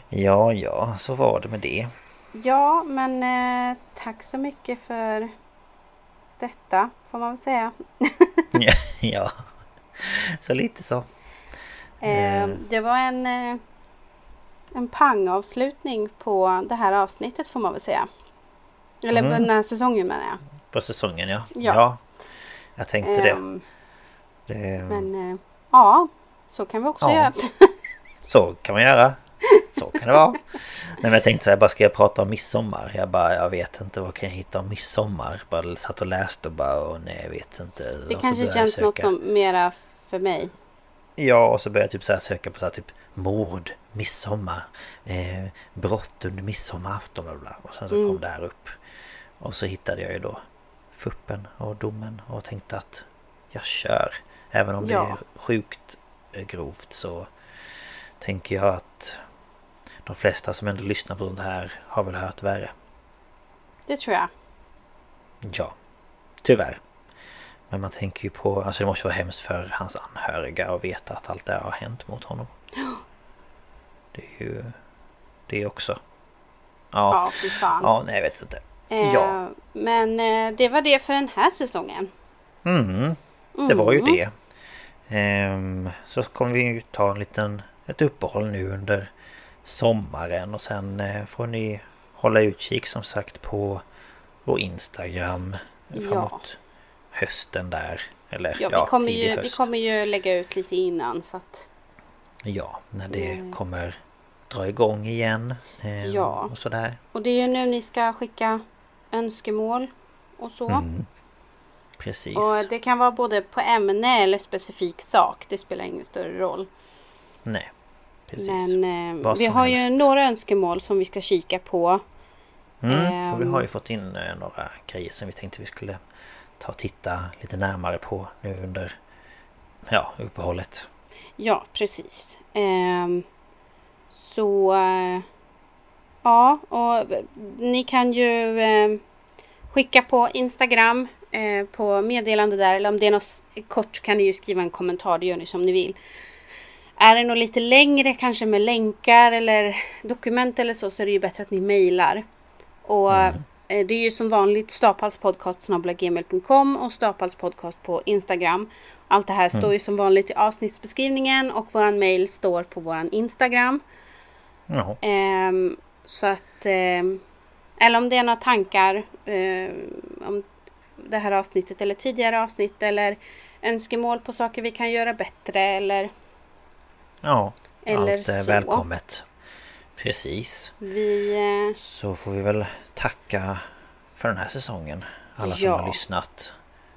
Ja, ja, så var det med det. Ja, men eh, tack så mycket för detta får man väl säga. ja. Så lite så. Eh, det var en, eh, en pangavslutning på det här avsnittet får man väl säga. Eller på Mm. den här säsongen menar jag. På säsongen ja. Ja. Jag tänkte det. Ehm, det. Men eh, ja, så kan vi också Ja. göra. Så kan man göra. Så kan det vara. Nej, men jag tänkte så här, bara ska jag prata om midsommar? Jag bara, jag vet inte, vad kan jag hitta om midsommar? Bara satt och läste och bara, åh nej jag vet inte. Det Och kanske känns något som mera för mig. Ja, och så började jag typ så här söka på så här typ mord, midsommar, eh, brott under midsommarafton bla bla. Och sen så Mm. kom det här upp. Och så hittade jag ju då fuppen och domen och tänkte att jag kör. Även om Ja. det är sjukt eh, grovt så tänker jag att de flesta som ändå lyssnar på sånt här har väl hört värre. Det tror jag. Ja, tyvärr. Men man tänker ju på, alltså det måste vara hemskt för hans anhöriga att veta att allt det här har hänt mot honom. Det är ju det också. Ja, Ja, fy fan. ja nej jag vet inte. Eh, ja. Men eh, det var det för den här säsongen. Mm, det var ju Mm. det. Ehm, så kommer vi ju ta en liten, ett uppehåll nu under sommaren och sen eh, får ni hålla utkik som sagt på vår Instagram framåt hösten där. Eller Ja, ja, vi, kommer tidig ju, höst. vi kommer ju lägga ut lite innan så att Ja, när det Mm. kommer dra igång igen. ehm, Ja. Och sådär. Och det är ju nu ni ska skicka önskemål och så. Mm. Precis. Och det kan vara både på ämne eller specifik sak. Det spelar ingen större roll. Nej. Precis. Men eh, vi har ju helst. några önskemål som vi ska kika på. Mm, och vi Ehm. har ju fått in eh, några grejer som vi tänkte vi skulle ta och titta lite närmare på nu under ja, uppehållet. Ja, precis. Ehm, så eh, ja, och ni kan ju eh, skicka på Instagram eh, på meddelande där eller om det är något kort kan ni ju skriva en kommentar. Det gör ni som ni vill. Är det något lite längre kanske med länkar eller dokument eller så så är det ju bättre att ni mejlar. Och eh, det är ju som vanligt staphalspodcast.gmail.com och staphalspodcast på Instagram. Allt det här står ju som vanligt i avsnittsbeskrivningen och våran mail står på våran Instagram. Ehm, så att... ehm, eller om det är några tankar ehm, om det här avsnittet eller tidigare avsnitt eller önskemål på saker vi kan göra bättre eller ja Eller allt är så. välkommet. Precis. vi... eh, Så får vi väl tacka för den här säsongen. Alla som Ja. har lyssnat.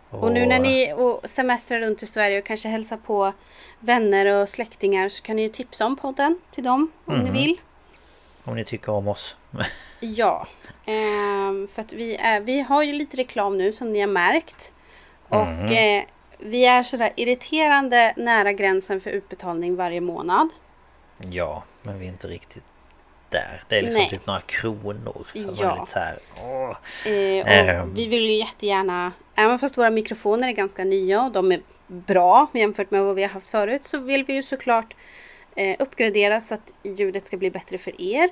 Och nu när ni och semestrar runt i Sverige och kanske hälsar på vänner och släktingar så kan ni ju tipsa om podden till dem om Mhm. ni vill. Om ni tycker om oss. Ja, ehm, för att vi, är, vi har ju lite reklam nu som ni har märkt. Och eh, vi är sådär irriterande nära gränsen för utbetalning varje månad. Ja, men vi är inte riktigt där. Det är liksom Nej. typ några kronor. Ja. här. Eh, Ehm. vi vill ju jättegärna, även fast våra mikrofoner är ganska nya och de är bra jämfört med vad vi har haft förut, så vill vi ju såklart eh, uppgradera så att ljudet ska bli bättre för er.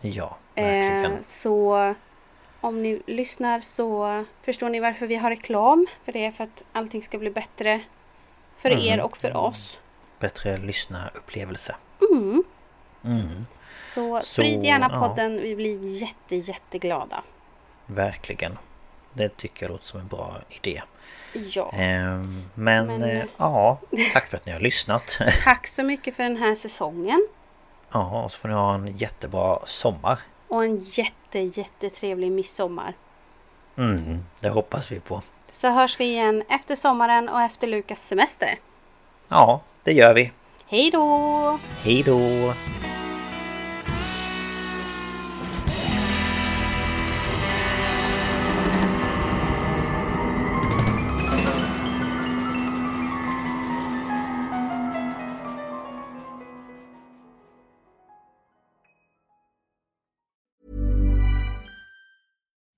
Ja, Eh, verkligen. så om ni lyssnar så förstår ni varför vi har reklam. För det är för att allting ska bli bättre för Mm. er och för oss. Bättre lyssna-upplevelse. Så sprid gärna ja. podden. Vi blir jätte, jätteglada. Verkligen. Det tycker jag låter som en bra idé. Ja. Ehm, men Men, eh, eh, ja, tack för att ni har lyssnat. Tack så mycket för den här säsongen. ja, och så får ni ha en jättebra sommar. Och en jätte, jättetrevlig midsommar. Mm, det hoppas vi på. Så hörs vi igen efter sommaren och efter Lukas semester. Ja, det gör vi. Hej då! Hej då!